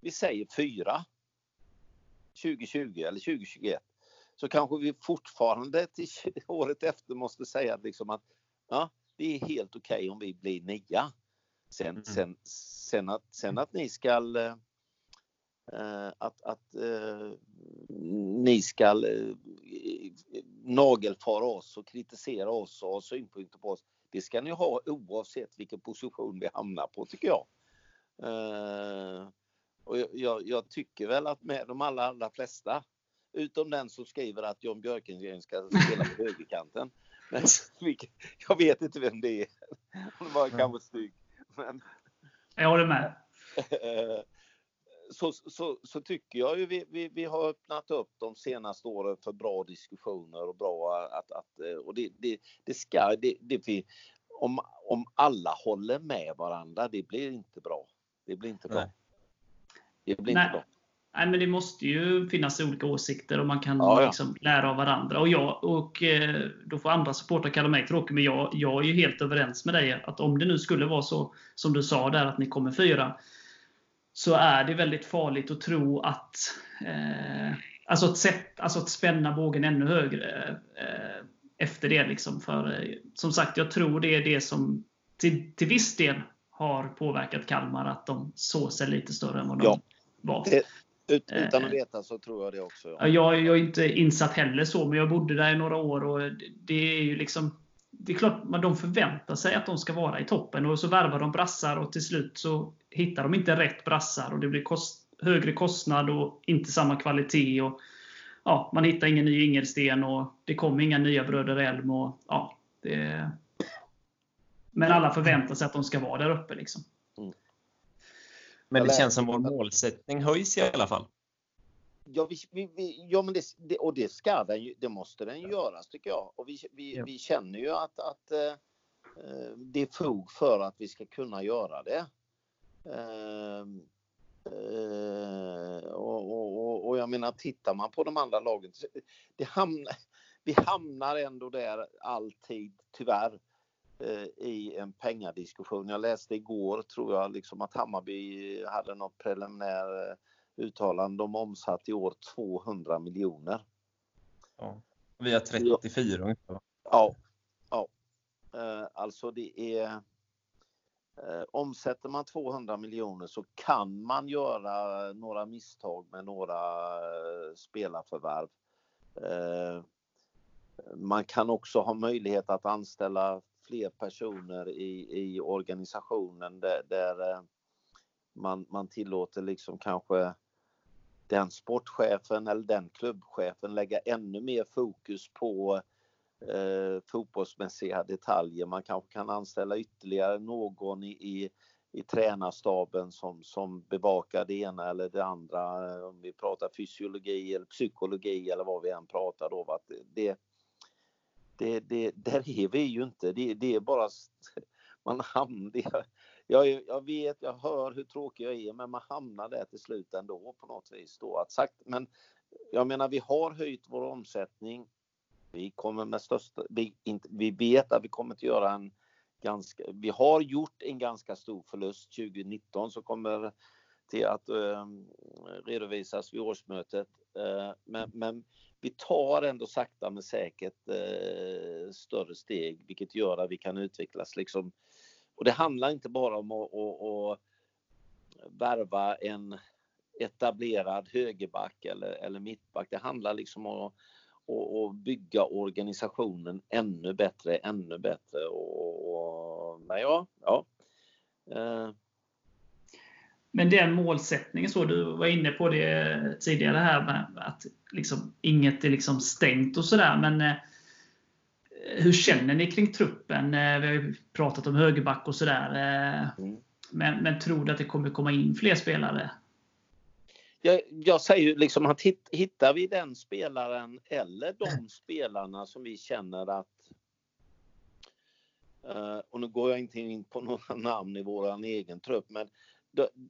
vi säger fyra 2020 eller 2021 så kanske vi fortfarande till året efter måste säga liksom att ja, det är helt okej okay om vi blir nia. Sen, mm. sen, sen, att, sen att ni ska Uh, att, att uh, ni ska uh, nagelfara oss och kritisera oss och ha synpunkter på oss. Det ska ni ha oavsett vilken position vi hamnar på tycker jag. och jag, jag, jag, tycker väl att med de allra, allra flesta, utom den som skriver att John Björkengren ska spela på högerkanten. Men jag vet inte vem det är. Han var kanske stygg. Men, jag håller med. Så, så, så, tycker jag ju vi, vi, vi, har öppnat upp de senaste åren för bra diskussioner och bra att, att och det, det, det ska, det, det, om, om alla håller med varandra, det blir inte bra. Det blir inte bra. Det blir Nej. inte bra. Nej, men det måste ju finnas olika åsikter och man kan ja, ja. Liksom lära av varandra. Och, jag, och eh, Då får andra supportrar kalla mig tråkig, men jag, jag är ju helt överens med dig. att Om det nu skulle vara så som du sa där, att ni kommer fyra, så är det väldigt farligt att tro att eh, alltså, att sätt, alltså att spänna bågen ännu högre eh, efter det. Liksom. För eh, Som sagt, jag tror det är det som till, till viss del har påverkat Kalmar, att de såg sig lite större än vad de ja. var. Det, ut, utan att eh, veta så tror jag det också. Ja. Jag, jag är inte insatt heller så, men jag bodde där i några år och det är ju liksom det är klart att de förväntar sig att de ska vara i toppen och så värvar de brassar och till slut så hittar de inte rätt brassar och det blir kost, högre kostnad och inte samma kvalitet. Och, ja, man hittar ingen ny Ingelsten och det kommer inga nya Bröder Elm. Och, ja, det, men alla förväntar sig att de ska vara där uppe. Liksom. Mm. Men det känns som vår målsättning höjs i alla fall. Ja, vi, vi, vi, ja men det, det, och det ska den ju, det måste den ju göras tycker jag. Och vi, vi, ja. vi känner ju att, att eh, eh, det är fog för att vi ska kunna göra det. Eh, eh, och, och, och, jag menar, tittar man på de andra lagen, det hamnar, vi hamnar ändå där alltid, tyvärr, eh, i en pengadiskussion. Jag läste igår, tror jag, liksom att Hammarby hade något preliminär eh, uttalande. De omsatt i år 200 miljoner. Ja, vi har 34 ungefär. Ja, ja. Alltså det är Eh, omsätter man 200 miljoner så kan man göra några misstag med några eh, spelarförvärv. Eh, man kan också ha möjlighet att anställa fler personer i, i organisationen där, där eh, man, man tillåter liksom kanske den sportchefen eller den klubbchefen lägga ännu mer fokus på eh, fotbollsmässiga detaljer. Man kanske kan anställa ytterligare någon i, i, i tränarstaben som, som bevakar det ena eller det andra. Eh, om vi pratar fysiologi eller psykologi eller vad vi än pratar då. Att det, det, det, där är vi ju inte. Det, det är bara man hamnar, jag, jag vet, jag hör hur tråkig jag är, men man hamnar där till slut ändå på något vis. Då. Att sagt, men jag menar, vi har höjt vår omsättning. Vi kommer med största, vi, inte, vi vet att vi kommer att göra en ganska, vi har gjort en ganska stor förlust 2019 som kommer till att eh, redovisas vid årsmötet. Eh, men, men, vi tar ändå sakta men säkert eh, större steg, vilket gör att vi kan utvecklas. Liksom. Och det handlar inte bara om att, att, att värva en etablerad högerback eller, eller mittback. Det handlar liksom om att, att bygga organisationen ännu bättre, ännu bättre. Och, och, men ja, ja. Eh, men den målsättningen, så du var inne på det tidigare här med att liksom, inget är liksom stängt och sådär. Men eh, hur känner ni kring truppen? Eh, vi har ju pratat om högerback och sådär. Eh, mm. men, men tror du att det kommer komma in fler spelare? Jag, jag säger ju liksom att hittar vi den spelaren eller de spelarna som vi känner att Uh, och nu går jag inte in på några namn i våran egen trupp, men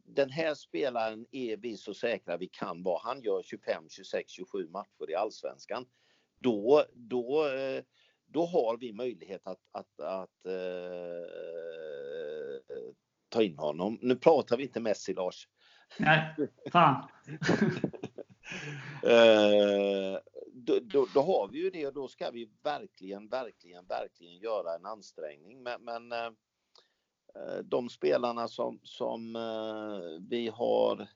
den här spelaren är vi så säkra vi kan vara. Han gör 25, 26, 27 matcher i Allsvenskan. Då, då, eh, då har vi möjlighet att, att, att uh, ta in honom. Nu pratar vi inte Messi, Lars. Nej, fan. Eh, då, då, då, har vi ju det och då ska vi verkligen, verkligen, verkligen göra en ansträngning. Men, men eh, eh, de spelarna som, som eh, vi har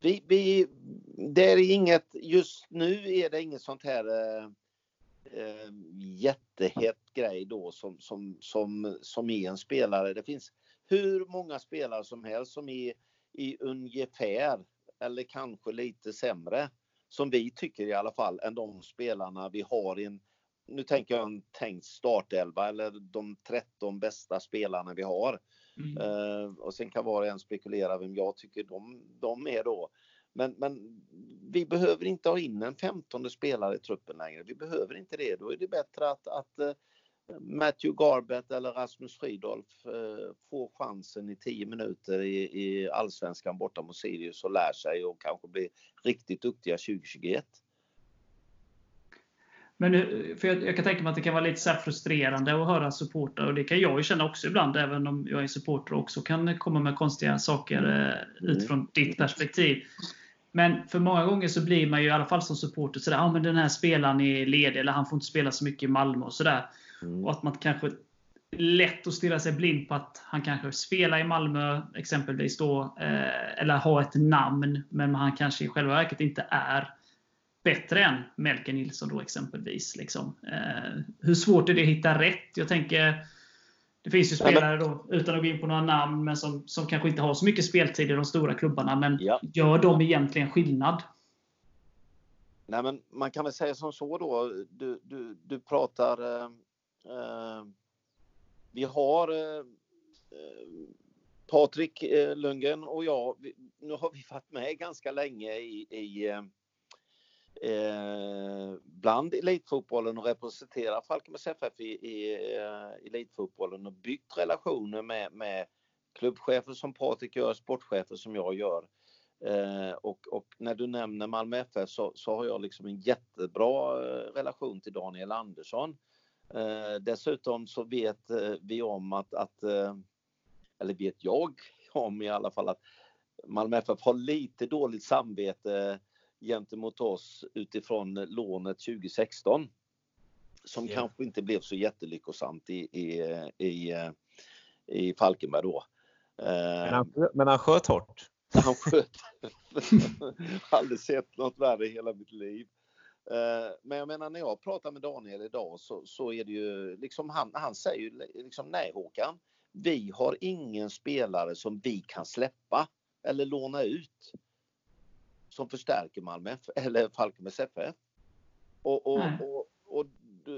vi, vi, det är inget, just nu är det inget sånt här eh, eh jättehett grej då som, som, som, som är en spelare. Det finns hur många spelare som helst som är i ungefär eller kanske lite sämre som vi tycker i alla fall än de spelarna vi har i en nu tänker jag en tänkt startelva eller de 13 bästa spelarna vi har. Mm. Uh, och sen kan var och en spekulera vem jag tycker de, de är då. Men, men vi behöver inte ha in en 15 spelare i truppen längre. Vi behöver inte det. Då är det bättre att, att uh, Matthew Garbett eller Rasmus Fridolf uh, får chansen i 10 minuter i, i allsvenskan borta mot Sirius och lär sig och kanske blir riktigt duktiga 2021. Men för jag, jag, kan tänka mig att det kan vara lite så frustrerande att höra supportrar och det kan jag ju känna också ibland, även om jag är supporter också kan komma med konstiga saker eh, mm. utifrån ditt perspektiv. Men för många gånger så blir man ju i alla fall som supporter sådär, ja ah, men den här spelaren är ledig eller han får inte spela så mycket i Malmö och sådär. Mm. Och att man kanske lätt att stirra sig blind på att han kanske spelar i Malmö exempelvis då, eh, eller har ett namn, men han kanske i själva verket inte är bättre än Melker Nilsson då exempelvis. Liksom. Eh, hur svårt är det att hitta rätt? Jag tänker, det finns ju spelare då, utan att gå in på några namn, men som, som kanske inte har så mycket speltid i de stora klubbarna. Men ja. gör de egentligen skillnad? Nej, men man kan väl säga som så då. Du, du, du pratar... Eh, Ehm, vi har eh, eh, Patrik eh, Lundgren och jag. Nu har vi varit med ganska länge i, i eh, bland elitfotbollen och representerar Falkenbergs FF i, i eh, elitfotbollen och byggt relationer med, med klubbchefer som Patrik gör, sportchefer som jag gör. Eh, och, och, när du nämner Malmö FF så, så, har jag liksom en jättebra relation till Daniel Andersson. Eh, dessutom så vet eh, vi om att, att eh, eller vet jag om i alla fall att Malmö FF har lite dåligt samvete gentemot oss utifrån lånet 2016. Som yeah. kanske inte blev så jättelyckosamt i, i, i, i Falkenberg då. Men han, men han sköt hårt. Han sköt. Aldrig sett något värre i hela mitt liv. Eh, men jag menar när jag pratar med Daniel idag så, så är det ju liksom han, han säger ju liksom nej Håkan. Vi har ingen spelare som vi kan släppa eller låna ut som förstärker Malmö eller Falkenbergs FF. Och, och, och, och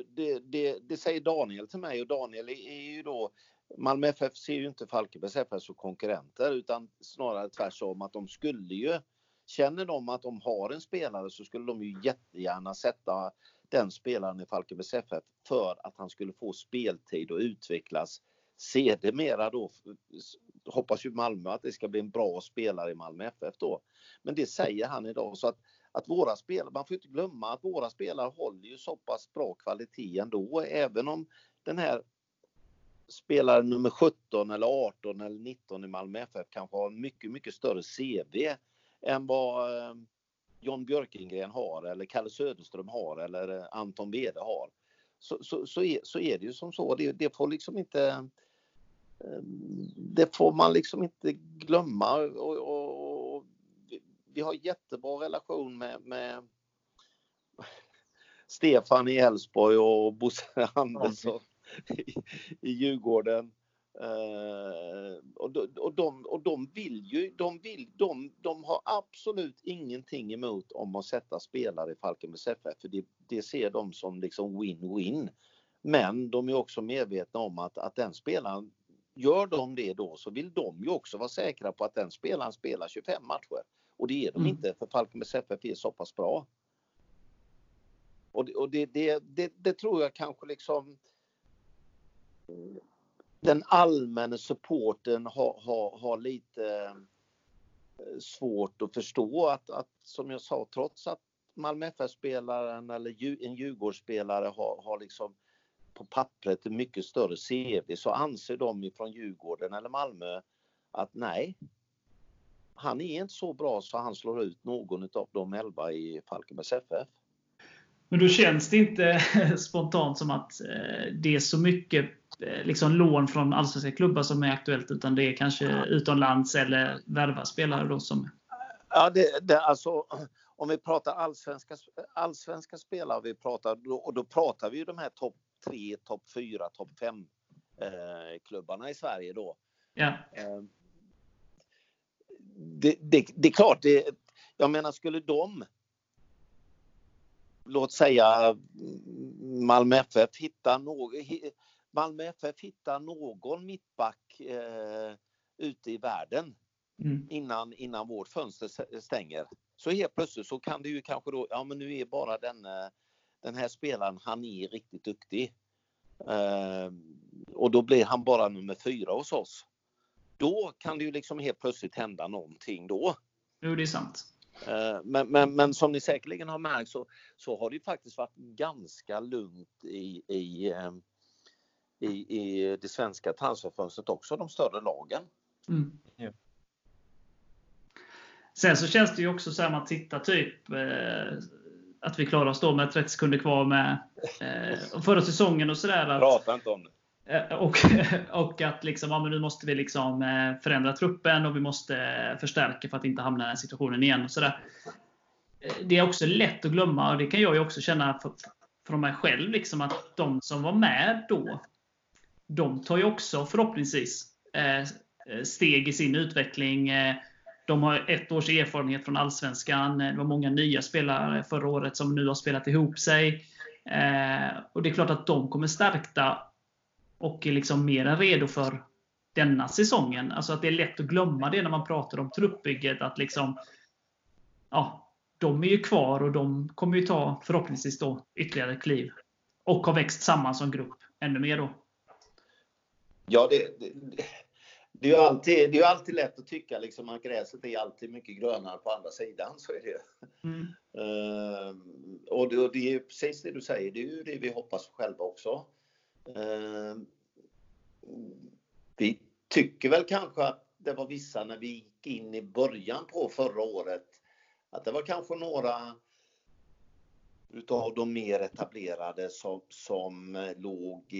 det, det, det, säger Daniel till mig och Daniel är ju då Malmö FF ser ju inte Falkenbergs FF som konkurrenter utan snarare tvärtom att de skulle ju Känner de att de har en spelare så skulle de ju jättegärna sätta den spelaren i Falkenbergs FF för att han skulle få speltid och utvecklas sedermera då hoppas ju Malmö att det ska bli en bra spelare i Malmö FF då. Men det säger han idag så att, att våra spelare, man får inte glömma att våra spelare håller ju så pass bra kvalitet ändå, även om den här spelaren nummer 17 eller 18 eller 19 i Malmö FF kanske har mycket, mycket större CV än vad eh, John Björkengren har eller Kalle Söderström har eller eh, Anton Wede har. Så, så, så, är, så är det ju som så. Det, det får liksom inte eh, det får man liksom inte glömma. Och, och, och vi har jättebra relation med, med Stefan i Elfsborg och Bosse Andersson i, i Djurgården. Uh, och, de, och, de, och de vill ju, de, vill, de, de har absolut ingenting emot om att sätta spelare i Falkenbergs FF, för det, det ser de som liksom win-win. Men de är också medvetna om att, att den spelaren, gör de det då så vill de ju också vara säkra på att den spelaren spelar 25 matcher. Och det är de mm. inte för Falkenbergs FF är så pass bra. Och, det, och det, det, det, det tror jag kanske liksom den allmänna supporten har, har, har lite eh, svårt att förstå att, att, som jag sa, trots att Malmö FF-spelaren eller en Djurgårdsspelare har, har liksom på pappret en mycket större CV så anser de från Djurgården eller Malmö att nej, han är inte så bra så han slår ut någon av de elva i Falkenbergs FF. Men då känns det inte spontant som att eh, det är så mycket liksom lån från allsvenska klubbar som är aktuellt, utan det är kanske utomlands eller värva spelare då som... Ja, det, det, alltså om vi pratar allsvenska, allsvenska spelare, vi pratar, och då pratar vi ju de här topp 3, topp 4, topp 5 eh, klubbarna i Sverige då. Ja. Eh, det, det, det, är klart, det, jag menar skulle de låt säga Malmö FF hittar någon, Malmö FF hittar någon mittback eh, ute i världen mm. innan, innan vårt fönster stänger. Så helt plötsligt så kan det ju kanske då, ja men nu är bara den, den här spelaren, han är riktigt duktig. Eh, och då blir han bara nummer fyra hos oss. Då kan det ju liksom helt plötsligt hända någonting då. Jo, det är sant. Eh, men, men, men, som ni säkerligen har märkt så, så har det faktiskt varit ganska lugnt i, i, eh, i, i det svenska transferfönstret också, de större lagen. Mm. Ja. Sen så känns det ju också så här, man tittar typ eh, att vi klarar oss då med 30 sekunder kvar med eh, förra säsongen och sådär. Prata inte om det. Eh, och, och att liksom, ja, men nu måste vi liksom eh, förändra truppen och vi måste förstärka för att inte hamna i den situationen igen. Och så där. Eh, det är också lätt att glömma, och det kan jag ju också känna för, från mig själv, liksom, att de som var med då, de tar ju också förhoppningsvis eh, steg i sin utveckling. Eh, de har ett års erfarenhet från Allsvenskan. Eh, det var många nya spelare förra året som nu har spelat ihop sig. Och Det är klart att de kommer stärkta och är liksom mer än redo för denna säsongen. Alltså att det är lätt att glömma det när man pratar om truppbygget. Att liksom, ja, de är ju kvar och de kommer ju ta förhoppningsvis då ytterligare kliv. Och har växt samman som grupp ännu mer då. Ja, det, det, det, är ju alltid, det är alltid lätt att tycka liksom att gräset är alltid mycket grönare på andra sidan. Så är det. Mm. Uh, och det, det är precis det du säger, det är ju det vi hoppas själva också. Eh, vi tycker väl kanske att det var vissa när vi gick in i början på förra året att det var kanske några utav de mer etablerade som, som låg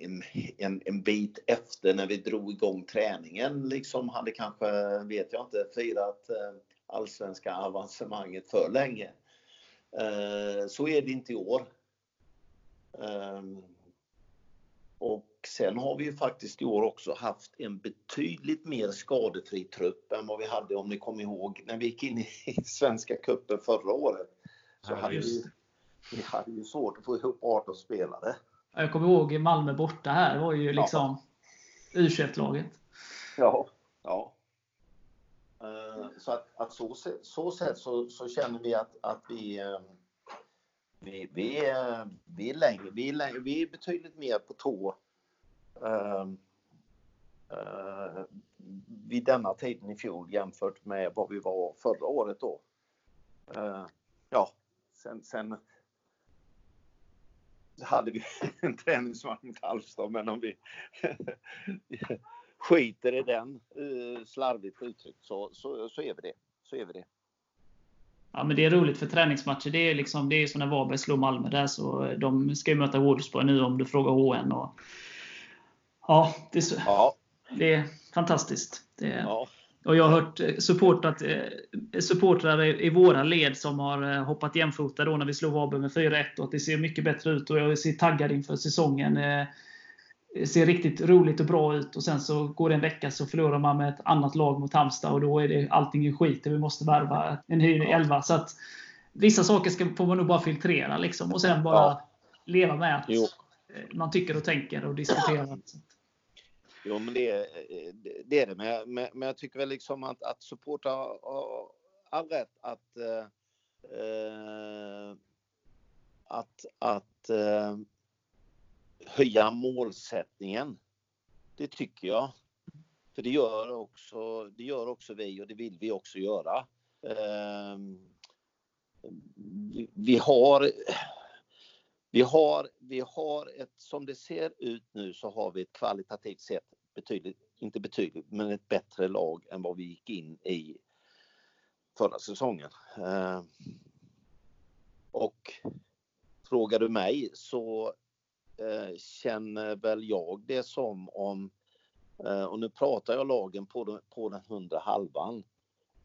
en, en, en, bit efter när vi drog igång träningen. Liksom hade kanske, vet jag inte, firat eh, allsvenska avancemanget för länge. Eh, så är det inte i år. Och sen har vi ju faktiskt i år också haft en betydligt mer skadefri trupp än vad vi hade om ni kommer ihåg när vi gick in i Svenska cupen förra året. Så ja, hade vi, vi hade ju svårt att få ihop 18 spelare. Jag kommer ihåg Malmö borta här, det var ju liksom ja. U21-laget. Ja, ja. Eh, så att, att så, så sätt så, så känner vi att, att vi eh, vi, vi, är, vi, är längre, vi, är längre, vi är betydligt mer på tå. Eh, vid denna tiden i fjol jämfört med vad vi var förra året då. Eh, ja, sen, sen hade vi en träningsmatch mot Halmstad, men om vi skiter i den, uh, slarvigt uttryckt, så, så, så är vi det. Så är vi det. Ja, men det är roligt för träningsmatcher. Det är, liksom, det är som när Varberg slår Malmö där. Så de ska ju möta Wolfsburg nu om du frågar HN. Och, ja, det är, så, ja. det är fantastiskt. Det är, ja. Och jag har hört supportrat, supportrar i våra led som har eh, hoppat jämfota då när vi slog Varberg med 4-1 och att det ser mycket bättre ut och jag ser taggad inför säsongen. Det eh, ser riktigt roligt och bra ut och sen så går det en vecka så förlorar man med ett annat lag mot Halmstad och då är det allting skit och vi måste värva en ny elva. Så att vissa saker ska, får man nog bara filtrera liksom och sen bara ja. leva med att jo. man tycker och tänker och diskuterar. Jo, men eh, det, det är det. Men, jag, men jag tycker väl liksom att, att supportrar har all rätt att eh, eh, att, att eh, höja målsättningen. Det tycker jag. För det gör också, det gör också vi och det vill vi också göra. Eh, vi, vi, har vi har, vi har ett, som det ser ut nu så har vi ett kvalitativt sett betydligt, inte betydligt, men ett bättre lag än vad vi gick in i förra säsongen. Eh, och frågar du mig så eh, känner väl jag det som om, eh, och nu pratar jag lagen på de, på den hundra halvan,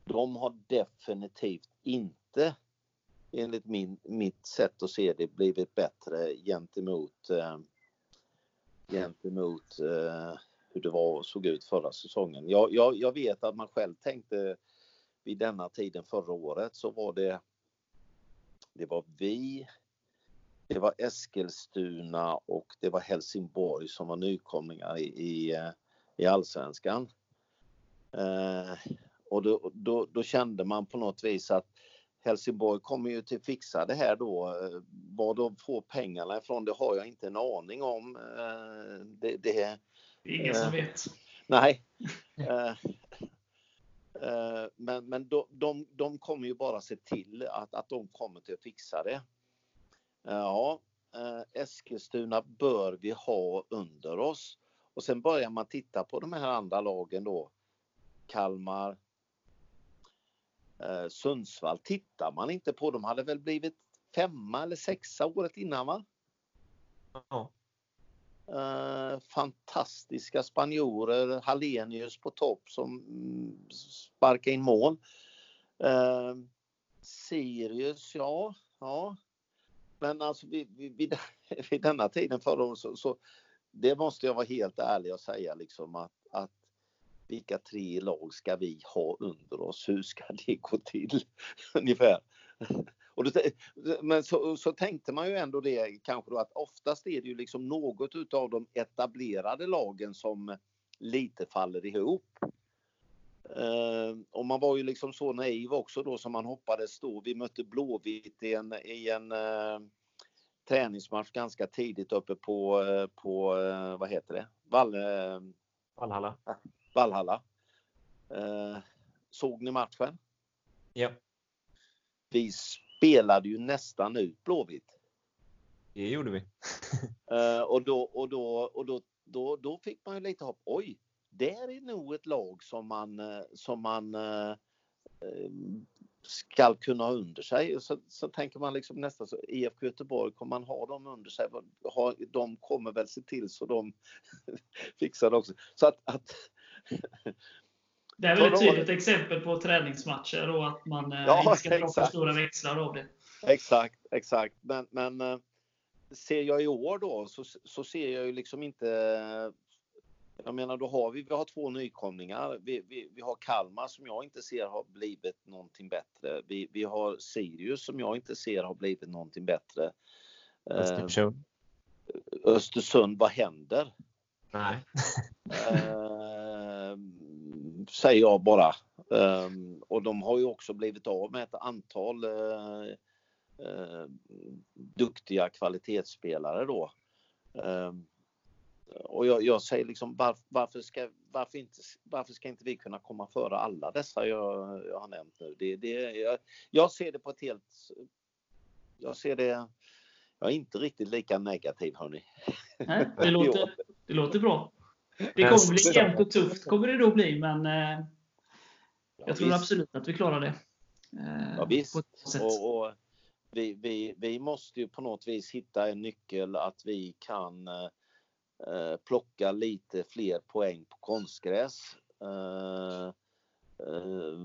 de har definitivt inte enligt min, mitt sätt att se det blivit bättre gentemot, eh, gentemot eh, hur det var och såg ut förra säsongen. Jag, jag, jag vet att man själv tänkte vid denna tiden förra året så var det det var vi, det var Eskilstuna och det var Helsingborg som var nykomlingar i, i, eh, i allsvenskan. Eh, och då, då, då, kände man på något vis att Helsingborg kommer ju till fixa det här då. Var de får pengarna ifrån det har jag inte en aning om. Eh, det, det, Ingen som vet. Nej. men men de, de, de kommer ju bara se till att, att de kommer till att fixa det. Ja, Eskilstuna bör vi ha under oss. Och sen börjar man titta på de här andra lagen då. Kalmar, eh, Sundsvall tittar man inte på. De hade väl blivit femma eller sexa året innan va? Ja. Eh, fantastiska spanjorer, Hallenius på topp som mm, sparkar in mål. Eh, Sirius, ja, ja. Men alltså vid, vid, vid, vid denna tiden förra året så, så, det måste jag vara helt ärlig och säga liksom att, att vilka tre lag ska vi ha under oss? Hur ska det gå till? Ungefär. Och då, men så, så, tänkte man ju ändå det kanske då att oftast är det ju liksom något utav de etablerade lagen som lite faller ihop. Uh, och man var ju liksom så naiv också då som man hoppades då. Vi mötte Blåvitt i en, i en uh, träningsmatch ganska tidigt uppe på, uh, på vad heter det? Vall, Vallhalla. Vallhalla. Eh, såg ni matchen? Ja. Vi spelade ju nästan ut Blåvitt. Det gjorde vi. eh, och då, och, då, och då, då, då fick man ju lite hopp. Oj, där är nog ett lag som man, eh, som man eh, eh, ska kunna ha under sig. Så, så tänker man liksom nästan så IFK Göteborg, kommer man ha dem under sig? de kommer väl se till så de fixar det också. Så att, att det är väl ett tydligt exempel på träningsmatcher och att man eh, ja, inte ska dra för stora växlar av det. Exakt, exakt. Men, men eh, ser jag i år då så, så ser jag ju liksom inte jag menar, då har vi, vi har två nykomlingar. Vi, vi, vi har Kalmar som jag inte ser har blivit någonting bättre. Vi, vi har Sirius som jag inte ser har blivit någonting bättre. Östersund. Östersund, vad händer? Nej. Säger jag bara. Eh, och de har ju också blivit av med ett antal eh, eh duktiga kvalitetsspelare då. och jag, jag, säger liksom var, varför, ska, varför, inte, varför ska inte vi kunna komma före alla dessa jag, jag har nämnt nu? Det, det, jag, jag ser det på ett helt... Jag ser det... Jag är inte riktigt lika negativ hörni. Nej, det, låter, det låter bra. Det kommer bli jämnt och tufft kommer det då bli men eh, jag tror absolut att vi klarar det. Eh, ja, visst. Och, och, vi, vi, vi måste ju på något vis hitta en nyckel att vi kan eh, eh plocka lite fler poäng på konstgräs. Eh, eh,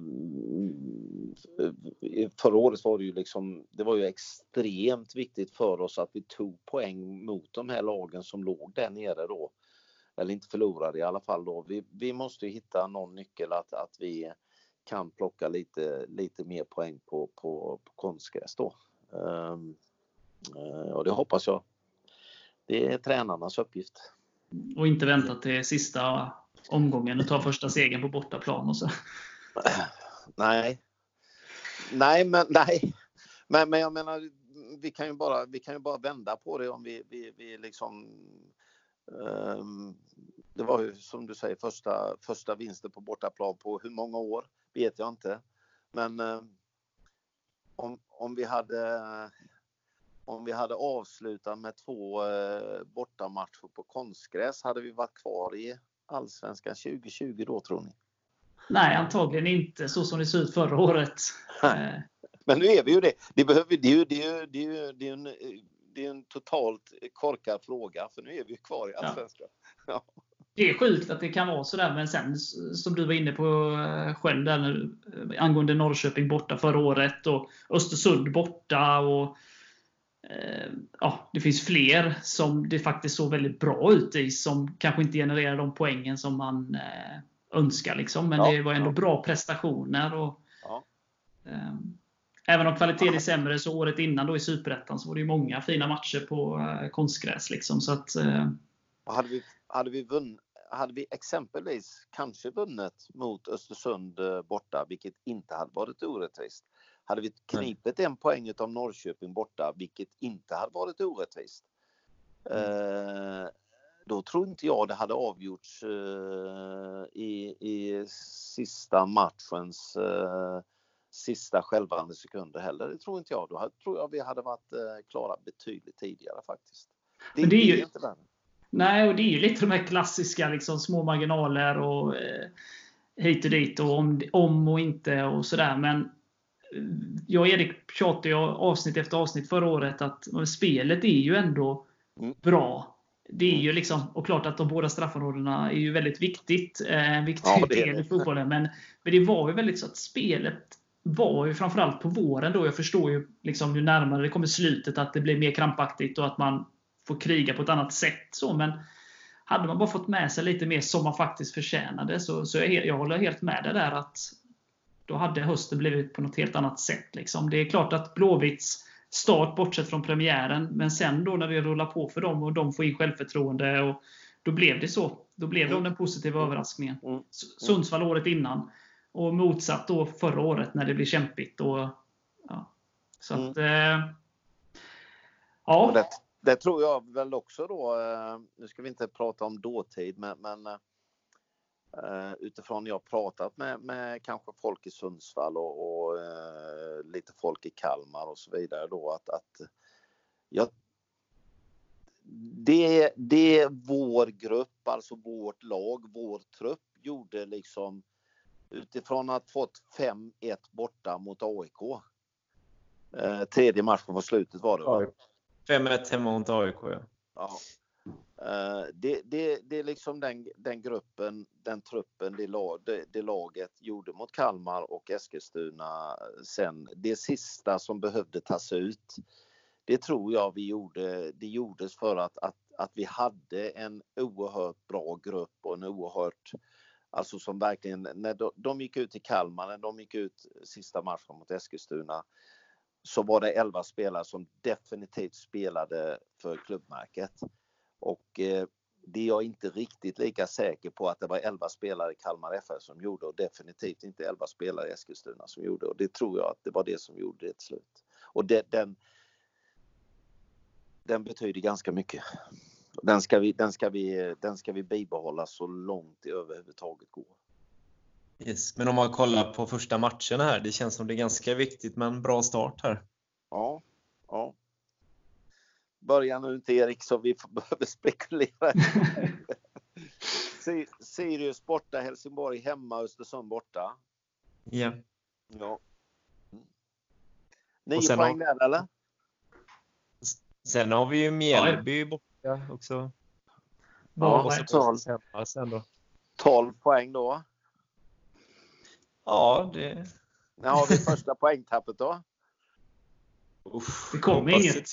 förra året var det ju liksom, det var ju extremt viktigt för oss att vi tog poäng mot de här lagen som låg där nere då. Eller inte förlorade i alla fall då. Vi, vi måste hitta någon nyckel att, att vi kan plocka lite, lite mer poäng på, på, på konstgräs då. Um, och det hoppas jag. Det är tränarnas uppgift. Och inte vänta till sista omgången och ta första segern på bortaplan och så. Nej. Nej, men nej. Men, men jag menar, vi kan ju bara, vi kan ju bara vända på det om vi, vi, vi liksom det var ju som du säger första, första vinsten på bortaplan på hur många år vet jag inte. Men eh, om, om vi hade om vi hade avslutat med två eh, bortamatcher på konstgräs, hade vi varit kvar i Allsvenskan 2020 då tror ni? Nej, antagligen inte så som det såg ut förra året. Nej. Men nu är vi ju det. Det, behöver, det, är, ju, det, är, det, är, det, är en, det är en totalt korkad fråga, för nu är vi kvar i Allsvenskan. Ja. ja det är sjukt att det kan vara sådär, men sen som du var inne på eh, själv där, eh, angående Norrköping borta förra året och Östersund borta. och eh, ja, Det finns fler som det faktiskt såg väldigt bra ut i, som kanske inte genererar de poängen som man önskar. Liksom. Men ja, det var ändå ja. bra prestationer. Och, ja. eh, även om kvaliteten är sämre, så året innan då i Superettan så var det många fina matcher på eh, konstgräs. Liksom, så att, hade vi, hade vi vunnit hade vi exempelvis kanske vunnit mot Östersund eh, borta, vilket inte hade varit orättvist. Hade vi knipit en poäng av Norrköping borta, vilket inte hade varit orättvist. Mm. Eh, då tror inte jag det hade avgjorts eh, i, i sista matchens eh, sista skälvande sekunder heller. Det tror inte jag. Då tror jag vi hade varit eh, klara betydligt tidigare faktiskt. Det, det är ju, inte värre. Nej, och det är ju lite de här klassiska liksom, små marginaler och eh, hit och dit och om, om och inte och sådär. Men eh, jag och Erik tjatade ju avsnitt efter avsnitt förra året att spelet är ju ändå mm. bra. Det är ju liksom, och klart att de båda straffområdena är ju väldigt viktigt. Eh, viktig ja, del i fotbollen. Men, men det var ju väldigt så att spelet var ju framförallt på våren då. Jag förstår ju liksom ju närmare det kommer slutet att det blir mer krampaktigt och att man får kriga på ett annat sätt. Så, men hade man bara fått med sig lite mer som man faktiskt förtjänade så, så jag, jag håller helt med dig där att då hade hösten blivit på något helt annat sätt. Liksom. Det är klart att Blåvitts start, bortsett från premiären, men sen då när det rullar på för dem och de får in självförtroende, och då blev det så. Då blev de den positiva överraskningen. Mm. Mm. Sundsvall året innan. Och motsatt då förra året när det blev kämpigt. Och, ja. Så att, mm. eh, ja det tror jag väl också då, eh, nu ska vi inte prata om dåtid, men, men uh, utifrån jag pratat med, med kanske folk i Sundsvall och, och uh, lite folk i Kalmar och så vidare då att, att jag, det, det vår grupp, alltså vårt lag, vår trupp gjorde liksom utifrån att fått 5-1 borta mot AIK. Eh, tredje matchen på slutet var det va? 5-1 hemma mot AIK, ja. ja. Uh, det, det, det är liksom den, den gruppen, den truppen, det, lag, det, det, laget gjorde mot Kalmar och Eskilstuna sen. Det sista som behövde tas ut, det tror jag vi gjorde, det gjordes för att, att, att vi hade en oerhört bra grupp och en oerhört Alltså som verkligen, när de, de gick ut i Kalmar, när de gick ut sista matchen mot Eskilstuna, så var det 11 spelare som definitivt spelade för klubbmärket. Och eh, det är jag inte riktigt lika säker på att det var 11 spelare i Kalmar FF som gjorde och definitivt inte 11 spelare i Eskilstuna som gjorde. Och det tror jag att det var det som gjorde det till slut. Och det, den, den betyder ganska mycket. Den ska, vi, den, ska vi, den ska vi bibehålla så långt det överhuvudtaget går. Yes. Men om man kollar på första matcherna här, det känns som det är ganska viktigt med en bra start här. Ja, ja. Börja nu inte Erik så vi behöver spekulera. Sirius borta, Helsingborg hemma, Östersund borta. Ja. Ja. Mm. Nio poäng där eller? Sen har vi ju Mjällby borta också. Ja, och så 12. Sen då. 12 poäng då. Ja, det... När har vi första poängtappet då? Uff, det kommer inget.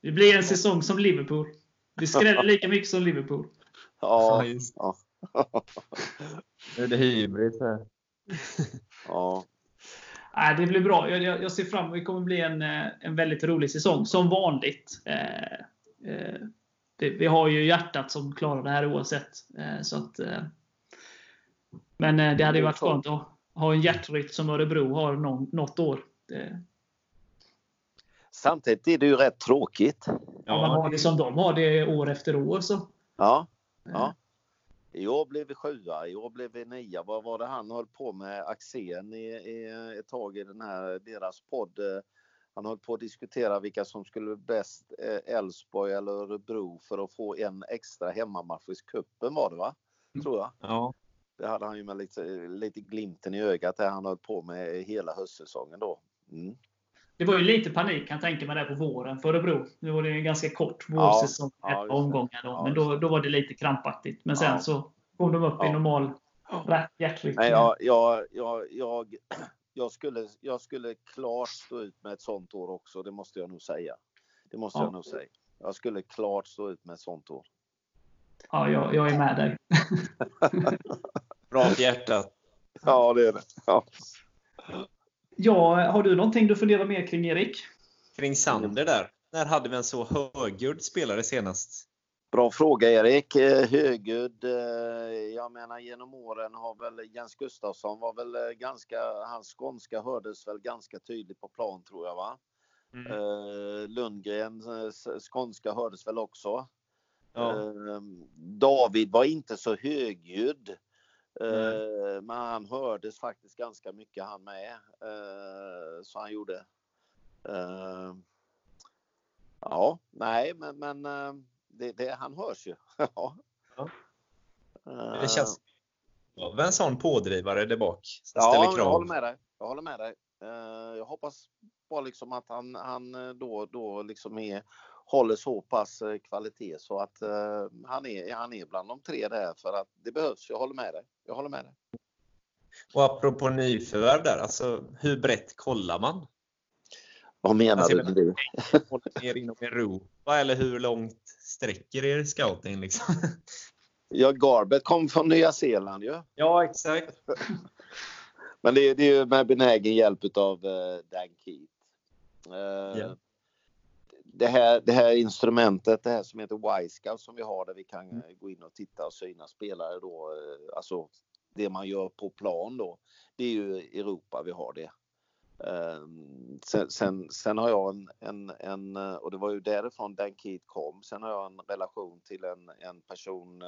det blir en säsong som Liverpool. Vi skräller lika mycket som Liverpool. Ja, ja. Nu är det hybris här. Ja. Nej, det blir bra. Jag, jag, jag ser fram emot Det kommer bli en, eh, en väldigt rolig säsong. Som vanligt. Eh, eh, det, vi har ju hjärtat som klarar det här oavsett. Eh, så att, eh, men eh, det hade ju varit skönt att ha en hjärtrytm som Örebro har någon, något år. Samtidigt är det ju rätt tråkigt. Ja, man har det som de har det år efter år. Så. Ja. ja. I år blev vi sjua, i år blev vi nia. Vad var det han höll på med, Axén, i, i, ett tag i den här, deras podd? Han höll på att diskutera vilka som skulle bäst, eh, Elfsborg eller Örebro för att få en extra hemmamatch i cupen var det va? Tror jag. Ja. Det hade han ju med lite, lite glimten i ögat där han höll på med hela höstsäsongen då. Mm. Det var ju lite panik kan jag tänka mig där på våren för Örebro. Nu var det en ganska kort vårsäsong, ja, ja, omgångar då. Ja, men då, då var det lite krampaktigt. Men sen så kom de upp ja. i normal hjärtrytm. Nej, jag, jag, jag, jag, jag, skulle, jag skulle klart stå ut med ett sånt år också, det måste jag nog säga. Det måste jag nog säga. Jag skulle klart stå ut med ett sånt år. Ja, jag, jag är med dig. Bra hjärtat. Ja, det är det. Ja. Ja, har du någonting du funderar mer kring Erik? Kring Sander där. När hade vi en så högljudd spelare senast? Bra fråga Erik. Eh, högljudd, eh, jag menar genom åren har väl Jens Gustafsson var väl eh, ganska, hans skånska hördes väl ganska tydligt på plan tror jag va? Mm. Lundgren skånska hördes väl också. Ja. David var inte så högljudd. Mm. Men han hördes faktiskt ganska mycket han med. Eh, så han gjorde. Eh, ja, nej, men, men det, det, han hörs ju. ja. ja. Det känns som en sån pådrivare där bak. Ja, jag håller med dig. Jag håller med dig. Jag hoppas bara liksom att han, han då, då liksom är håller så pass eh, kvalitet så att uh, han, är, han är bland de tre där för att det behövs. Jag håller med dig. Jag håller med dig. Och apropå nyförvärv där, alltså hur brett kollar man? Vad menar alltså, du? Håller ner inom Europa eller hur långt sträcker er scouting liksom? Ja, Garbet kom från Nya Zeeland ju. Ja, exakt. Men det, det är ju med benägen hjälp av uh, Dan Keith. Uh, yeah det här, det här instrumentet, det här som heter Y-scout som vi har där vi kan mm. gå in och titta och syna spelare då, eh, alltså det man gör på plan då. Det är ju Europa vi har det. Ehm, sen, sen, sen har jag en, en, en, och det var ju därifrån Dan Keat kom. Sen har jag en relation till en, en person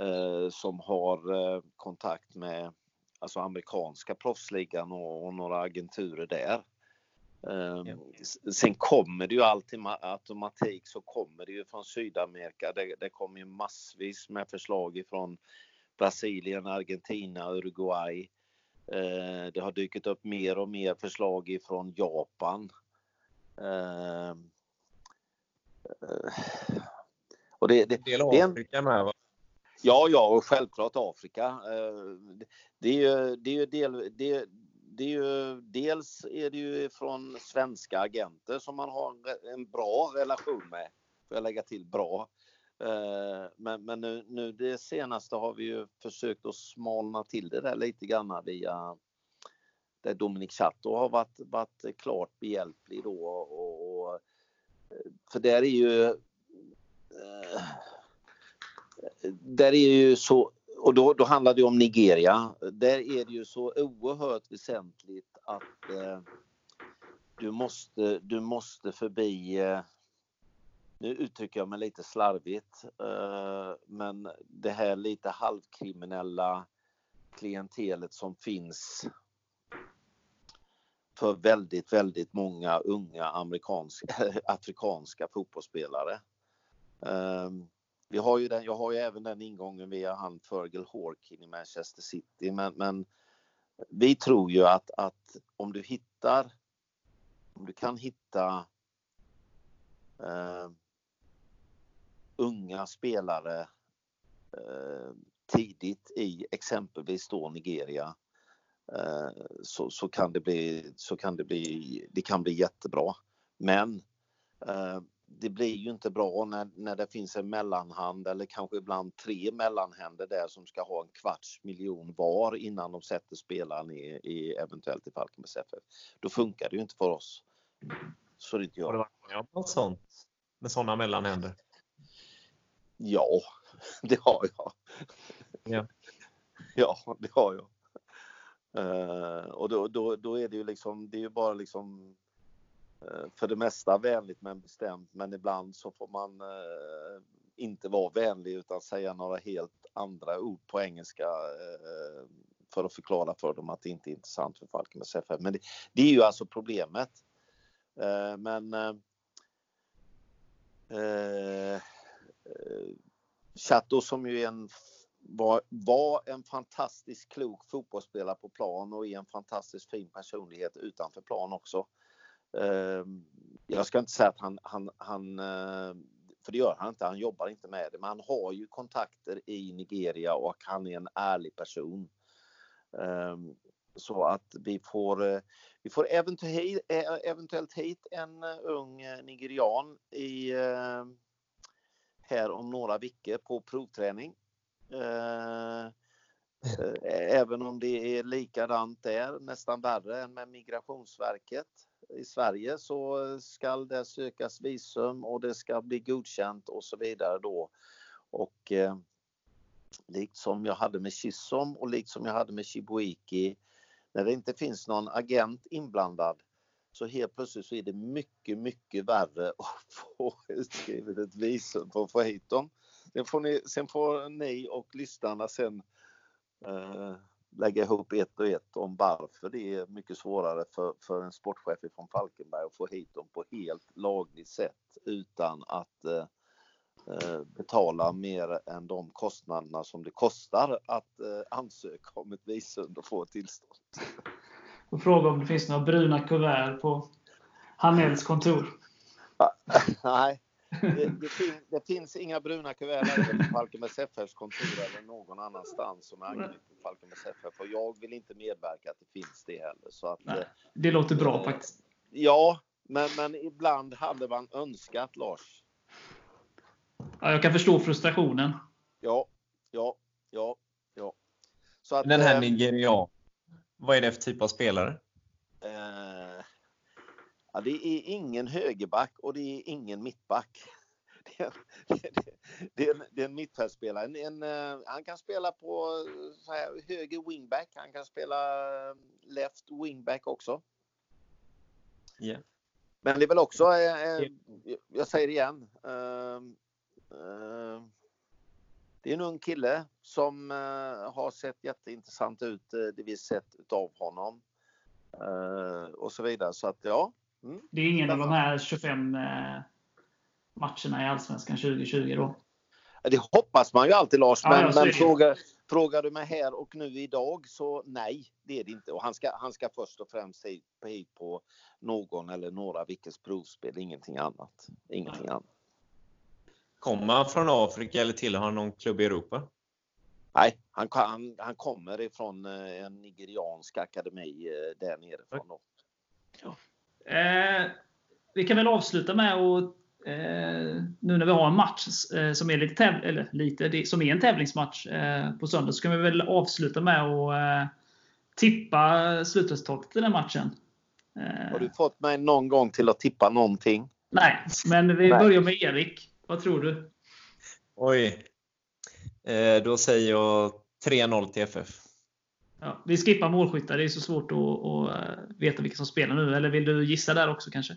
eh, som har eh, kontakt med alltså amerikanska proffsligan och, och några agenturer där. Um, sen kommer det ju alltid med automatik så kommer det ju från Sydamerika. Det, det kommer ju massvis med förslag ifrån Brasilien, Argentina, Uruguay. Uh, det har dykt upp mer och mer förslag ifrån Japan. Uh, uh, och det, det, del Afrika med va? Ja, ja, och självklart Afrika. Ehm, det är ju, det är ju del, det, det är ju, dels är det ju från svenska agenter som man har en bra relation med. Får jag lägga till bra. Eh, men, men nu, nu det senaste har vi ju försökt att smalna till det där lite grann via där Dominic Chatto har varit, varit klart behjälplig då. Och, och, eh, för där är ju eh, där är ju så och då, då handlar det om Nigeria. Där är det ju så oerhört väsentligt att eh, du, måste, du måste förbi... Eh, nu uttrycker jag mig lite slarvigt, eh, men det här lite halvkriminella klientelet som finns för väldigt, väldigt många unga amerikanska, afrikanska fotbollsspelare. Um, vi har ju den, jag har ju även den ingången via han Fergal Horkin i Manchester City, men, men vi tror ju att, att om du hittar, om du kan hitta eh, unga spelare eh, tidigt i exempelvis då Nigeria Eh, så, så, kan det bli, så kan det bli, det kan bli jättebra. Men eh, det blir ju inte bra när, när det finns en mellanhand eller kanske ibland tre mellanhänder där som ska ha en kvarts miljon var innan de sätter spelaren i, i eventuellt i Falkenbergs FF. Då funkar det ju inte för oss. Så det inte gör. Har du varit med om något sånt? Med sådana mellanhänder? Ja, det har jag. Ja. ja, det har jag. Uh, och då, då, då, är det ju liksom, det är ju bara liksom Eh, för det mesta vänligt men bestämt. Men ibland så får man eh, inte vara vänlig utan säga några helt andra ord på engelska eh, för att förklara för dem att det inte är intressant för Falkenbergs FF. Men det, det, är ju alltså problemet. men Chateau som ju är en var, var en fantastiskt klok fotbollsspelare på plan och är en fantastiskt fin personlighet utanför plan också. Ehm, jag ska inte säga att han, han, han eh, för det gör han inte, han jobbar inte med det, men han har ju kontakter i Nigeria och han är en ärlig person. Ehm, så att vi får, eh, vi får eventuellt, eh, eventuellt hit en ung nigerian i, här om några veckor på provträning. Även om det är likadant där, nästan värre än med Migrationsverket i Sverige så ska det sökas visum och det ska bli godkänt och så vidare då. Och eh, likt som jag hade med Chisholm och likt som jag hade med Chibuiki, när det inte finns någon agent inblandad så helt plötsligt så är det mycket, mycket värre att få utskrivet ett visum för att få hit dem. Sen får ni, sen får ni och lyssnarna sen eh, lägga ihop ett och ett om varför det är mycket svårare för, för en sportchef från Falkenberg att få hit dem på helt lagligt sätt utan att eh, eh, betala mer än de kostnaderna som det kostar att eh, ansöka om ett visum och få ett tillstånd. Och fråga om det finns några bruna kuvert på Hanells kontor. Nej, det, det, fin, det, finns inga bruna kuvert på Falkenbergs FFs kontor eller någon annanstans som är anknutet till Falkenbergs FF. Och jag vill inte medverka att det finns det heller. Så att, Nej, det låter bra eh, faktiskt. Ja, men, men ibland hade man önskat Lars. Ja, jag kan förstå frustrationen. Ja, ja, ja, ja. Så att, Den här eh, Nigerian, vad är det för typ av spelare? Eh, Ja, det är ingen högerback och det är ingen mittback. Det är, det är, det är en mittfältspelare. En, en, eh, han kan spela på här, höger wingback. Han kan spela eh, left wingback också. Yeah. Men det är väl också, eh, jag säger det igen. det är en ung kille som har sett jätteintressant ut, det vi sett utav honom. och så vidare. Så att ja, Mm. Det är ingen av de här 25 eh, matcherna i Allsvenskan 2020 då? Det hoppas man ju alltid Lars, men, ja, men frågar, frågar du mig här och nu idag så nej, det är det inte. Och han ska, han ska först och främst hit, hit på någon eller några Vickes provspel, ingenting annat. Ingenting annat. Kommer han från Afrika eller tillhör han någon klubb i Europa? Nej, han, han, han kommer ifrån eh, en nigeriansk akademi eh, där nerifrån. Då. Ja. Eh, vi kan väl avsluta med att eh, nu när vi har en match eh, som är lite, täv eller lite som är en tävlingsmatch eh, på söndag, så kan vi väl avsluta med att eh, tippa slutresultatet i den matchen. Eh, har du fått mig någon gång till att tippa någonting? Nej, men vi Nej. börjar med Erik. Vad tror du? Oj. då säger jag 3-0 till FF. Ja, vi skippar målskyttar. Det är så svårt att, att, eh, veta vilka som spelar nu. Eller vill du gissa där också kanske?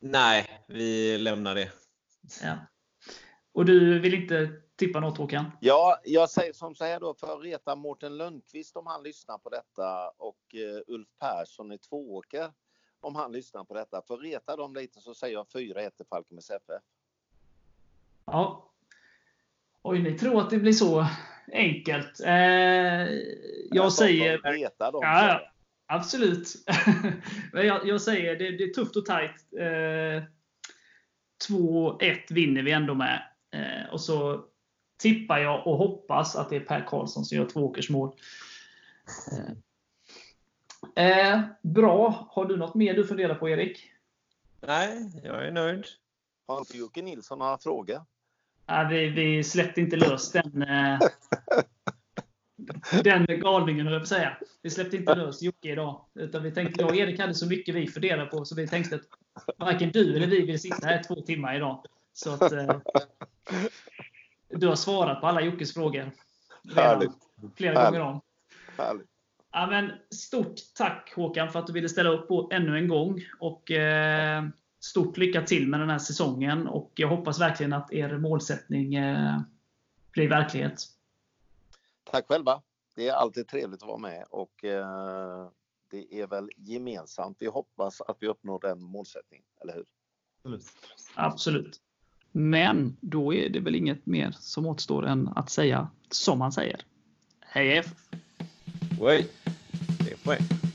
Nej, vi lämnar det. Ja. Och du vill inte tippa något Håkan? Ja, jag säger som så här då för att reta Mårten Lundqvist om han lyssnar på detta och uh, Ulf Persson i Tvååker om han lyssnar på detta. För att reta dem lite så säger jag 4-1 till Falkenbergs FF. Ja. Oj, ni tror att det blir så enkelt. Eh, jag, säger... Reta dem, ja, absolut. jag, jag, säger det, det är tufft och tajt. Eh, 2-1 vinner vi ändå med. Eh, och så tippar jag och hoppas att det är Per Karlsson som gör tvååkersmål. Eh, eh, bra. Har du något mer du funderar på, Erik? Nej, jag är nöjd. Har inte Jocke Nilsson några Nej, vi, vi släppte inte lös den, eh, den galningen, jag säga. Vi släppte inte lös Jocke idag. Utan vi tänkte, jag och Erik hade så mycket vi funderade på, så vi tänkte att varken du eller vi vill sitta här två timmar idag. Så att, eh, du har svarat på alla Jockes frågor. Härligt. Flera Härligt. gånger om. Härligt. Ja, men stort tack Håkan för att du ville ställa upp på ännu en gång. Och eh, Stort lycka till med den här säsongen. Och jag hoppas verkligen att er målsättning eh, blir verklighet. Tack själva. Det är alltid trevligt att vara med och eh, det är väl gemensamt. Vi hoppas att vi uppnår den målsättningen, eller hur? Absolut. Absolut. Men då är det väl inget mer som återstår än att säga som man säger. Hej F! Oj, det är poäng.